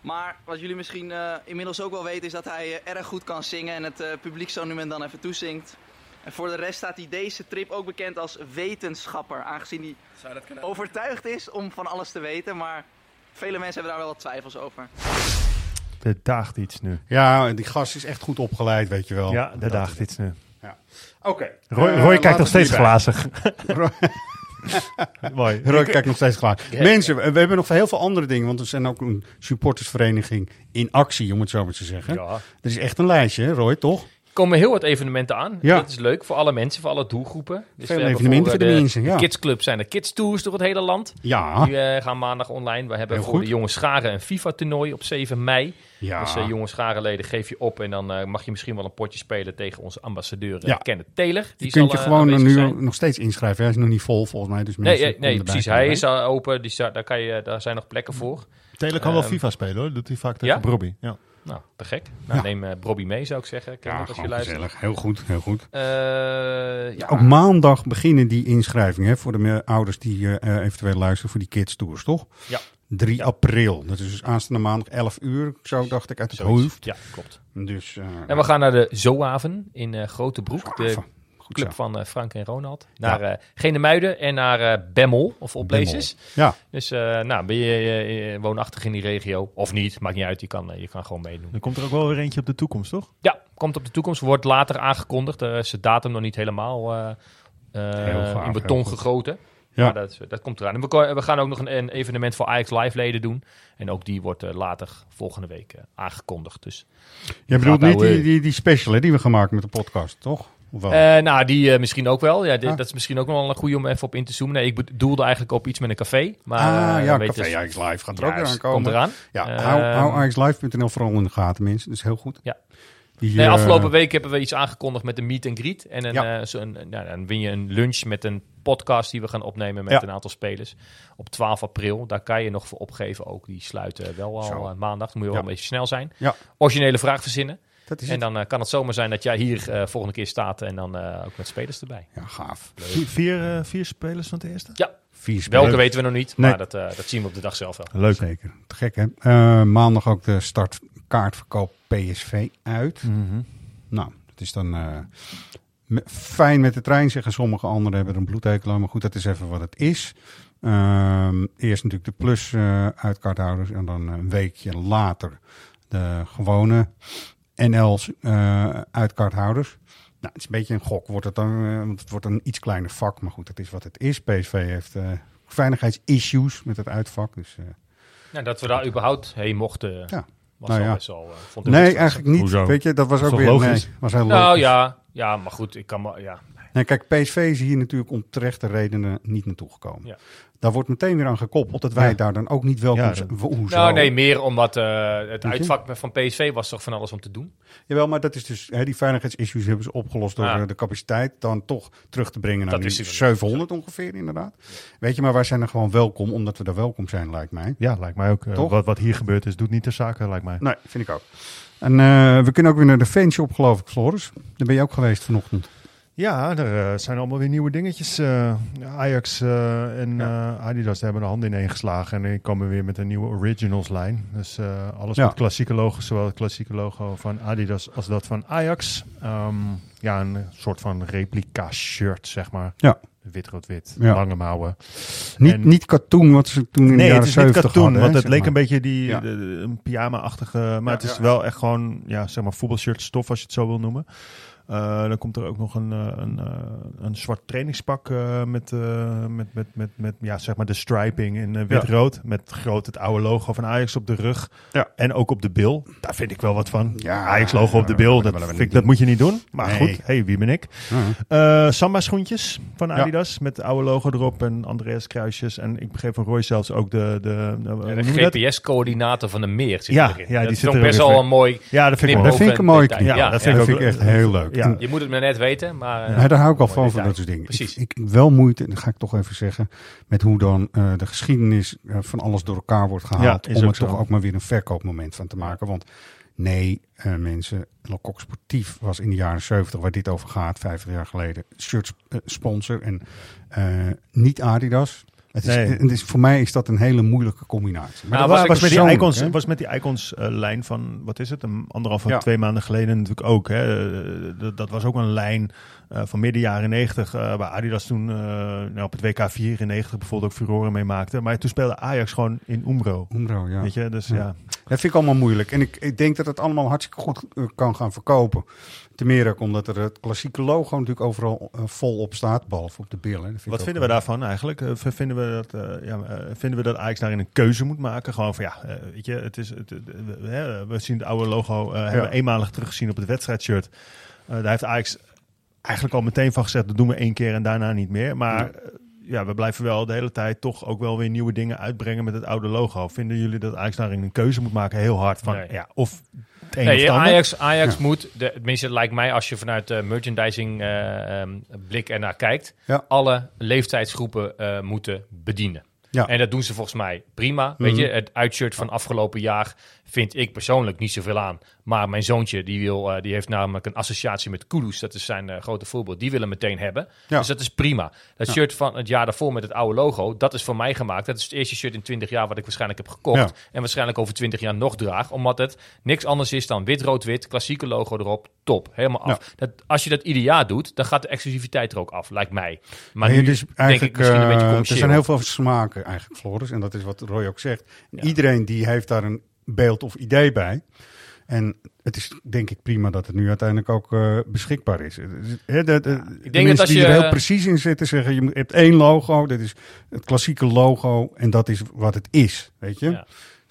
Maar wat jullie misschien eh, inmiddels ook wel weten is dat hij eh, erg goed kan zingen en het eh, publiek zo nu en dan even toezingt. En voor de rest staat hij deze trip ook bekend als wetenschapper, aangezien hij overtuigd is om van alles te weten. Maar vele mensen hebben daar wel wat twijfels over. Er daagt iets nu. Ja, die gast is echt goed opgeleid, weet je wel. Ja, er daagt iets nu. Oké. Roy, Roy kijkt nog steeds glazig. Mooi. Roy kijkt nog steeds klaar. Mensen, we hebben nog heel veel andere dingen, want we zijn ook een supportersvereniging in actie, om het zo maar te zeggen. Ja. Er is echt een lijstje, hè, Roy, toch? Er komen heel wat evenementen aan. Ja. Dat is leuk voor alle mensen, voor alle doelgroepen. Dus Veel we evenementen voor de eh, mensen, ja. Kidsclub zijn er kids tours door het hele land. Ja. Die eh, gaan maandag online. We hebben Heel voor goed. de jonge scharen een FIFA-toernooi op 7 mei. Ja. Dus eh, jonge scharenleden geef je op en dan eh, mag je misschien wel een potje spelen tegen onze ambassadeur eh, Ja. Kenneth Taylor. Die Je kunt je zal, eh, gewoon nu zijn. nog steeds inschrijven. Hij is nog niet vol volgens mij. Dus Nee, nee, precies. Hij is al open. Dus daar, daar, kan je, daar zijn nog plekken voor. Taylor kan wel Ehm, FIFA spelen hoor. Doet hij vaak tegen ja? Brobby. Ja. Nou, te gek. Nou, Ja. neem eh Bobby mee, zou ik zeggen. Kenneth, Ja, als je gewoon luistert. gezellig. Heel goed, heel goed. Eh, ja. Ook maandag beginnen die inschrijvingen hè, voor de ouders die eh, eventueel luisteren voor die kids tours, toch? Ja. 3 april. Dat is dus aanstaande maandag 11 uur, zo dacht ik uit het Zoiets. hoofd. Ja, klopt. Dus, eh, En we gaan naar de Zoaven in eh Grote Broek. De. Goed club zo. van eh, Frank en Ronald. Naar eh Genemuiden en naar eh Bemmel of Opblazes. Ja, Dus eh, nou, ben je woonachtig in die regio of niet, maakt niet uit. Je kan, je kan gewoon meedoen. Dan komt er ook wel weer eentje op de toekomst, toch? Ja, komt op de toekomst. Wordt later aangekondigd. Er is de datum nog niet helemaal eh, eh, in beton gegoten. Ja. Maar dat, dat komt eraan. En we, we gaan ook nog een, een evenement voor Ajax Live leden doen. En ook die wordt eh, later volgende week eh, aangekondigd. Dus je bedoelt nou, niet die, eh, die, die special hè, die we gaan maken met de podcast, toch? Eh, nou, die misschien ook wel. Ja, Ah. Dat is misschien ook wel een goede om even op in te zoomen. Nee, ik bedoelde eigenlijk op iets met een café. Maar, ah, ja, Café dus- Ajax Live gaat er ook weer. Komt eraan. Ja, Ehm, hou, hou AjaxLive.nl vooral in de gaten, mensen. Dat is heel goed. Ja. Die, Nee, eh, afgelopen week hebben we iets aangekondigd met een meet and greet. En een, Ja. eh, zo een, nou, dan win je een lunch met een podcast die we gaan opnemen met Ja. een aantal spelers. Op 12 april. Daar kan je nog voor opgeven ook. Die sluiten wel al Zo. eh, maandag. Dan moet je wel een beetje snel zijn. Ja. Originele vraag verzinnen. Dat is En dan kan het zomaar zijn dat jij hier volgende keer staat. En dan eh, ook met spelers erbij. Ja, gaaf. Vier, vier, vier spelers van het eerste? Ja, Vier spelers. welke weten we nog niet. Nee. Maar dat, eh, dat zien we op de dag zelf wel. Leuk. Zeker. Te gek, hè? Eh, maandag ook de startkaartverkoop PSV uit. Mhm. Nou, het is dan eh, fijn met de trein, zeggen sommige anderen hebben er een bloedhekel aan. Maar goed, dat is even wat het is. Ehm, eerst natuurlijk de plus eh uitkaarthouders en dan een weekje later de gewone NL's eh uitkaarthouders. Nou, het is een beetje een gok. Wordt het dan, want het wordt een iets kleiner vak, maar goed, dat is wat het is. PSV heeft eh, veiligheidsissues met het uitvak. Dus, eh, Nou, dat we daar überhaupt heen mochten, Ja. Was Nou ja. best wel... eh, vond ik nee, eigenlijk niet. Hoezo? Weet je, dat was Dat ook weer? Nee, was heel Nou logisch. ja, ja, maar goed, ik kan maar... Ja. Nee, kijk, PSV is hier natuurlijk om terechte redenen niet naartoe gekomen. Ja. Daar wordt meteen weer aan gekoppeld dat wij Ja. daar dan ook niet welkom Ja, zijn. dat- Ho- Hoezo? Nou, nee, meer omdat eh, het uitvak van PSV was toch van alles om te doen. Jawel, maar dat is dus, hè, die veiligheidsissues hebben ze opgelost door Ah. eh, de capaciteit dan toch terug te brengen naar Dat niet. 700 ongeveer inderdaad. Weet je, maar wij zijn er gewoon welkom omdat we daar welkom zijn, lijkt mij. Ja, lijkt mij ook. eh, Toch? wat, wat hier gebeurd is, doet niet de zaken, lijkt mij. Nee, vind ik ook. En eh, we kunnen ook weer naar de fanshop, geloof ik, Floris. Daar ben je ook geweest vanochtend. Ja, er eh, zijn allemaal weer nieuwe dingetjes. Eh, Ajax eh, en Adidas hebben de handen ineen geslagen. En die komen weer met een nieuwe Originals lijn. Dus alles Ja. met klassieke logo's. Zowel het klassieke logo van Adidas als dat van Ajax. Ehm, ja, een soort van replica shirt, zeg maar. Ja. Wit-rood-wit, Ja. lange mouwen. Niet, En- niet cartoon, wat ze toen in de Nee, jaren het is niet 70 katoen, hadden, want hè, het leek maar. een beetje die Ja. de- de- een pyjama-achtige, maar het is wel echt gewoon, ja, zeg maar voetbalshirt stof als je het zo wil noemen. Eh, dan komt er ook nog een, eh, een, eh, een zwart trainingspak eh, met, eh, met, met, met, met ja, zeg maar de striping in wit-rood. Met groot het oude logo van Ajax op de rug. Ja. En ook op de bil. Daar vind ik wel wat van. Ja, Ajax logo op de bil, dat vind ik, dat moet je niet doen. Maar Nee. goed, hey, wie ben ik? Ja. Eh, Samba schoentjes van Ja. Adidas met het oude logo erop en Andreas kruisjes. En ik begreep van Roy zelfs ook de... de, de? GPS-coördinator van de meer zit Ja, erin. ja, die dat is zit ook best wel een mooi Ja, dat vind ik. Dat vind ik een mooi. detail. Ja, dat vind, ook- ik echt heel leuk. Ja. Je moet het maar net weten, maar... Ja, daar hou ik al van, van dat soort dingen. Precies. Ik, wel moeite, en dat ga ik toch even zeggen, met hoe dan eh, de geschiedenis eh, van alles door elkaar wordt gehaald. Om er toch ook maar weer een verkoopmoment van te maken. Want nee, eh, mensen, Lecoq Sportief was in de jaren 70, waar dit over gaat, 50 jaar geleden, shirt sponsor en niet Adidas. Het is, Nee. het is, voor mij is dat een hele moeilijke combinatie. Maar Nou, dat was met die icons, hè? was met die icons lijn van, wat is het, een anderhalf of Ja. twee maanden geleden natuurlijk ook. Hè. Eh, dat- dat was ook een lijn eh, van midden jaren 90, eh, waar Adidas toen eh, nou, op het WK 94 bijvoorbeeld ook furoren mee maakte. Maar toen speelde Ajax gewoon in Umbro. Umbro, ja. Weet je, dus Ja. ja. Dat vind ik allemaal moeilijk. En ik, ik denk dat het allemaal hartstikke goed kan gaan verkopen. Ten meer ook omdat er het klassieke logo natuurlijk overal eh, vol op staat, behalve op de billen. Dat vind ik Wat vinden we daarvan eigenlijk? Eh, vinden, we dat, eh, ja, vinden we dat Ajax daarin een keuze moet maken? Gewoon van ja, weet je, het is, het, we- hè, we zien het oude logo, hebben we eenmalig teruggezien op het wedstrijdshirt. Eh, daar heeft Ajax eigenlijk al meteen van gezegd, dat doen we één keer en daarna niet meer. Maar ja, we blijven wel de hele tijd toch ook wel weer nieuwe dingen uitbrengen met het oude logo. Vinden jullie dat Ajax daarin een keuze moet maken? Heel hard van Nee. ja, of het Nee? Ajax, Ajax Ja. moet, de, tenminste lijkt mij als je vanuit de merchandising eh, ehm, blik ernaar kijkt, Ja. alle leeftijdsgroepen eh, moeten bedienen. Ja. En dat doen ze volgens mij prima. Weet Mhm. je, het uitshirt van afgelopen jaar vind ik persoonlijk niet zoveel aan. Maar mijn zoontje, die, wil, eh, die heeft namelijk een associatie met Kudus. Dat is zijn eh, grote voorbeeld. Die willen meteen hebben. Ja. Dus dat is prima. Dat Ja. shirt van het jaar daarvoor met het oude logo, dat is voor mij gemaakt. Dat is het eerste shirt in 20 jaar wat ik waarschijnlijk heb gekocht. Ja. En waarschijnlijk over 20 jaar nog draag. Omdat het niks anders is dan wit-rood-wit, klassieke logo erop. Top, helemaal af. Dat, als je dat ieder jaar doet, dan gaat de exclusiviteit er ook af, lijkt mij. Maar Nee, nu dus denk ik misschien een eh, beetje er commercieel. zijn heel veel smaken eigenlijk, Floris. En dat is wat Roy ook zegt. Iedereen die heeft daar een beeld of idee bij. En het is denk ik prima dat het nu uiteindelijk ook eh, beschikbaar is. Hè, de, de, de dat mensen als die je- er heel precies in zitten zeggen... je hebt één logo, dit is het klassieke logo... en dat is wat het is, weet je? Ja.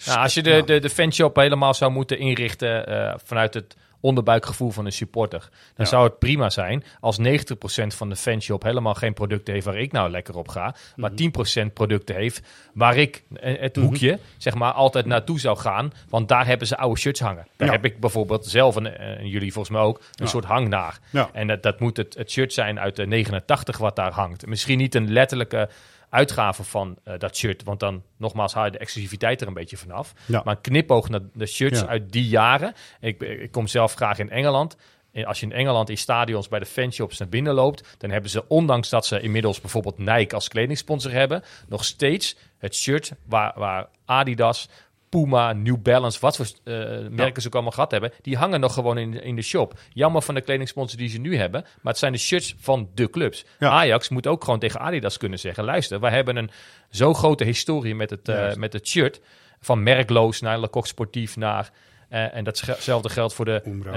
Nou, als je de, de, de fanshop helemaal zou moeten inrichten eh, vanuit het onderbuikgevoel van een supporter, dan Ja. zou het prima zijn als 90% van de fanshop helemaal geen producten heeft waar ik nou lekker op ga, maar 10% producten heeft waar ik eh, het hoekje, zeg maar, altijd naartoe zou gaan, want daar hebben ze oude shirts hangen. Daar Ja. heb ik bijvoorbeeld zelf, en, eh, en jullie volgens mij ook, een Ja. soort hangnaar. En dat, dat moet het, het shirt zijn uit de 89 wat daar hangt. Misschien niet een letterlijke uitgave van eh, dat shirt, want dan nogmaals haal je de exclusiviteit er een beetje vanaf. Ja. Maar een knipoog naar de shirts Ja. uit die jaren. Ik, ik kom zelf graag in Engeland. En als je in Engeland in stadions bij de fanshops naar binnen loopt, dan hebben ze, ondanks dat ze inmiddels bijvoorbeeld Nike als kledingsponsor hebben, nog steeds het shirt waar, waar Adidas, Puma, New Balance, wat voor eh, merken ze ook allemaal gehad hebben, die hangen nog gewoon in, in de shop. Jammer van de kledingsponsor die ze nu hebben, maar het zijn de shirts van de clubs. Ja. Ajax moet ook gewoon tegen Adidas kunnen zeggen, luister, wij hebben een zo grote historie met het, eh, met het shirt, van merkloos naar Lecoq Sportief naar... eh, en datzelfde geldt voor de, Umbro,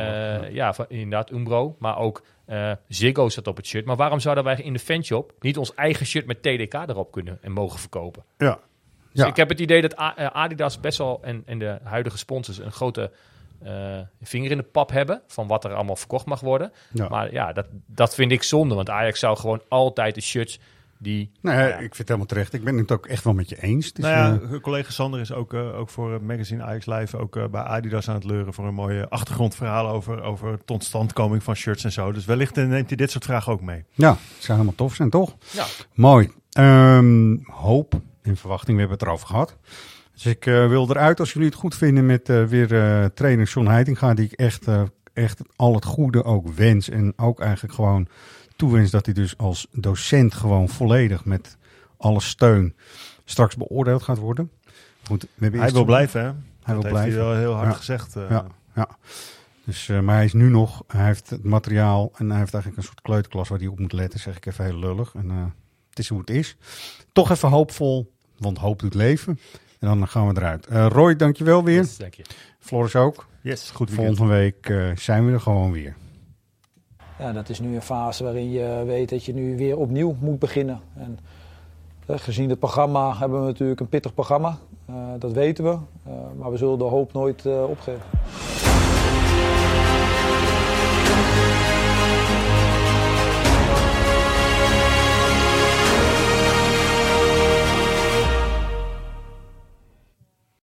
ja. inderdaad, Umbro, maar ook eh Ziggo staat op het shirt. Maar waarom zouden wij in de fanshop niet ons eigen shirt met TDK erop kunnen en mogen verkopen? Ja. Dus Ja. ik heb het idee dat eh, Adidas best wel en, en de huidige sponsors een grote eh, vinger in de pap hebben van wat er allemaal verkocht mag worden. Ja. Maar ja, dat, dat vind ik zonde, want Ajax zou gewoon altijd de shirts die... Nee, Ja. ik vind het helemaal terecht. Ik ben het ook echt wel met je eens. Het is, Nou ja, eh, collega Sander is ook, eh, ook voor het magazine Ajax Live ook eh, bij Adidas aan het leuren voor een mooie achtergrondverhaal over, over de totstandkoming van shirts en zo. Dus wellicht neemt hij dit soort vragen ook mee. ja, het zou helemaal tof zijn, toch? Ja, Mooi. Ehm, hoop en verwachting, we hebben het erover gehad. Dus ik eh, wil eruit, als jullie het goed vinden, met eh, weer eh, trainer John Heitinga, die ik echt, echt al het goede ook wens. En ook eigenlijk gewoon toewens dat hij dus als docent gewoon volledig met alle steun straks beoordeeld gaat worden. Goed, Hij wil blijven, hè? Hij Dat wil heeft blijven. hij wel heel hard Ja. gezegd. Ja, ja. Dus, maar hij is nu nog, hij heeft het materiaal en hij heeft eigenlijk een soort kleuterklas waar hij op moet letten, zeg ik even heel lullig. En is hoe het is. Toch even hoopvol, want hoop doet leven. En dan gaan we eruit. Eh, Roy, dankjewel weer. Yes, dank je. Floris ook. Yes, goed weekend. Volgende week eh, zijn we er gewoon weer. Ja, dat is nu een fase waarin je weet dat je nu weer opnieuw moet beginnen. En eh, gezien het programma hebben we natuurlijk een pittig programma. Eh, dat weten we. Eh, maar we zullen de hoop nooit eh, opgeven.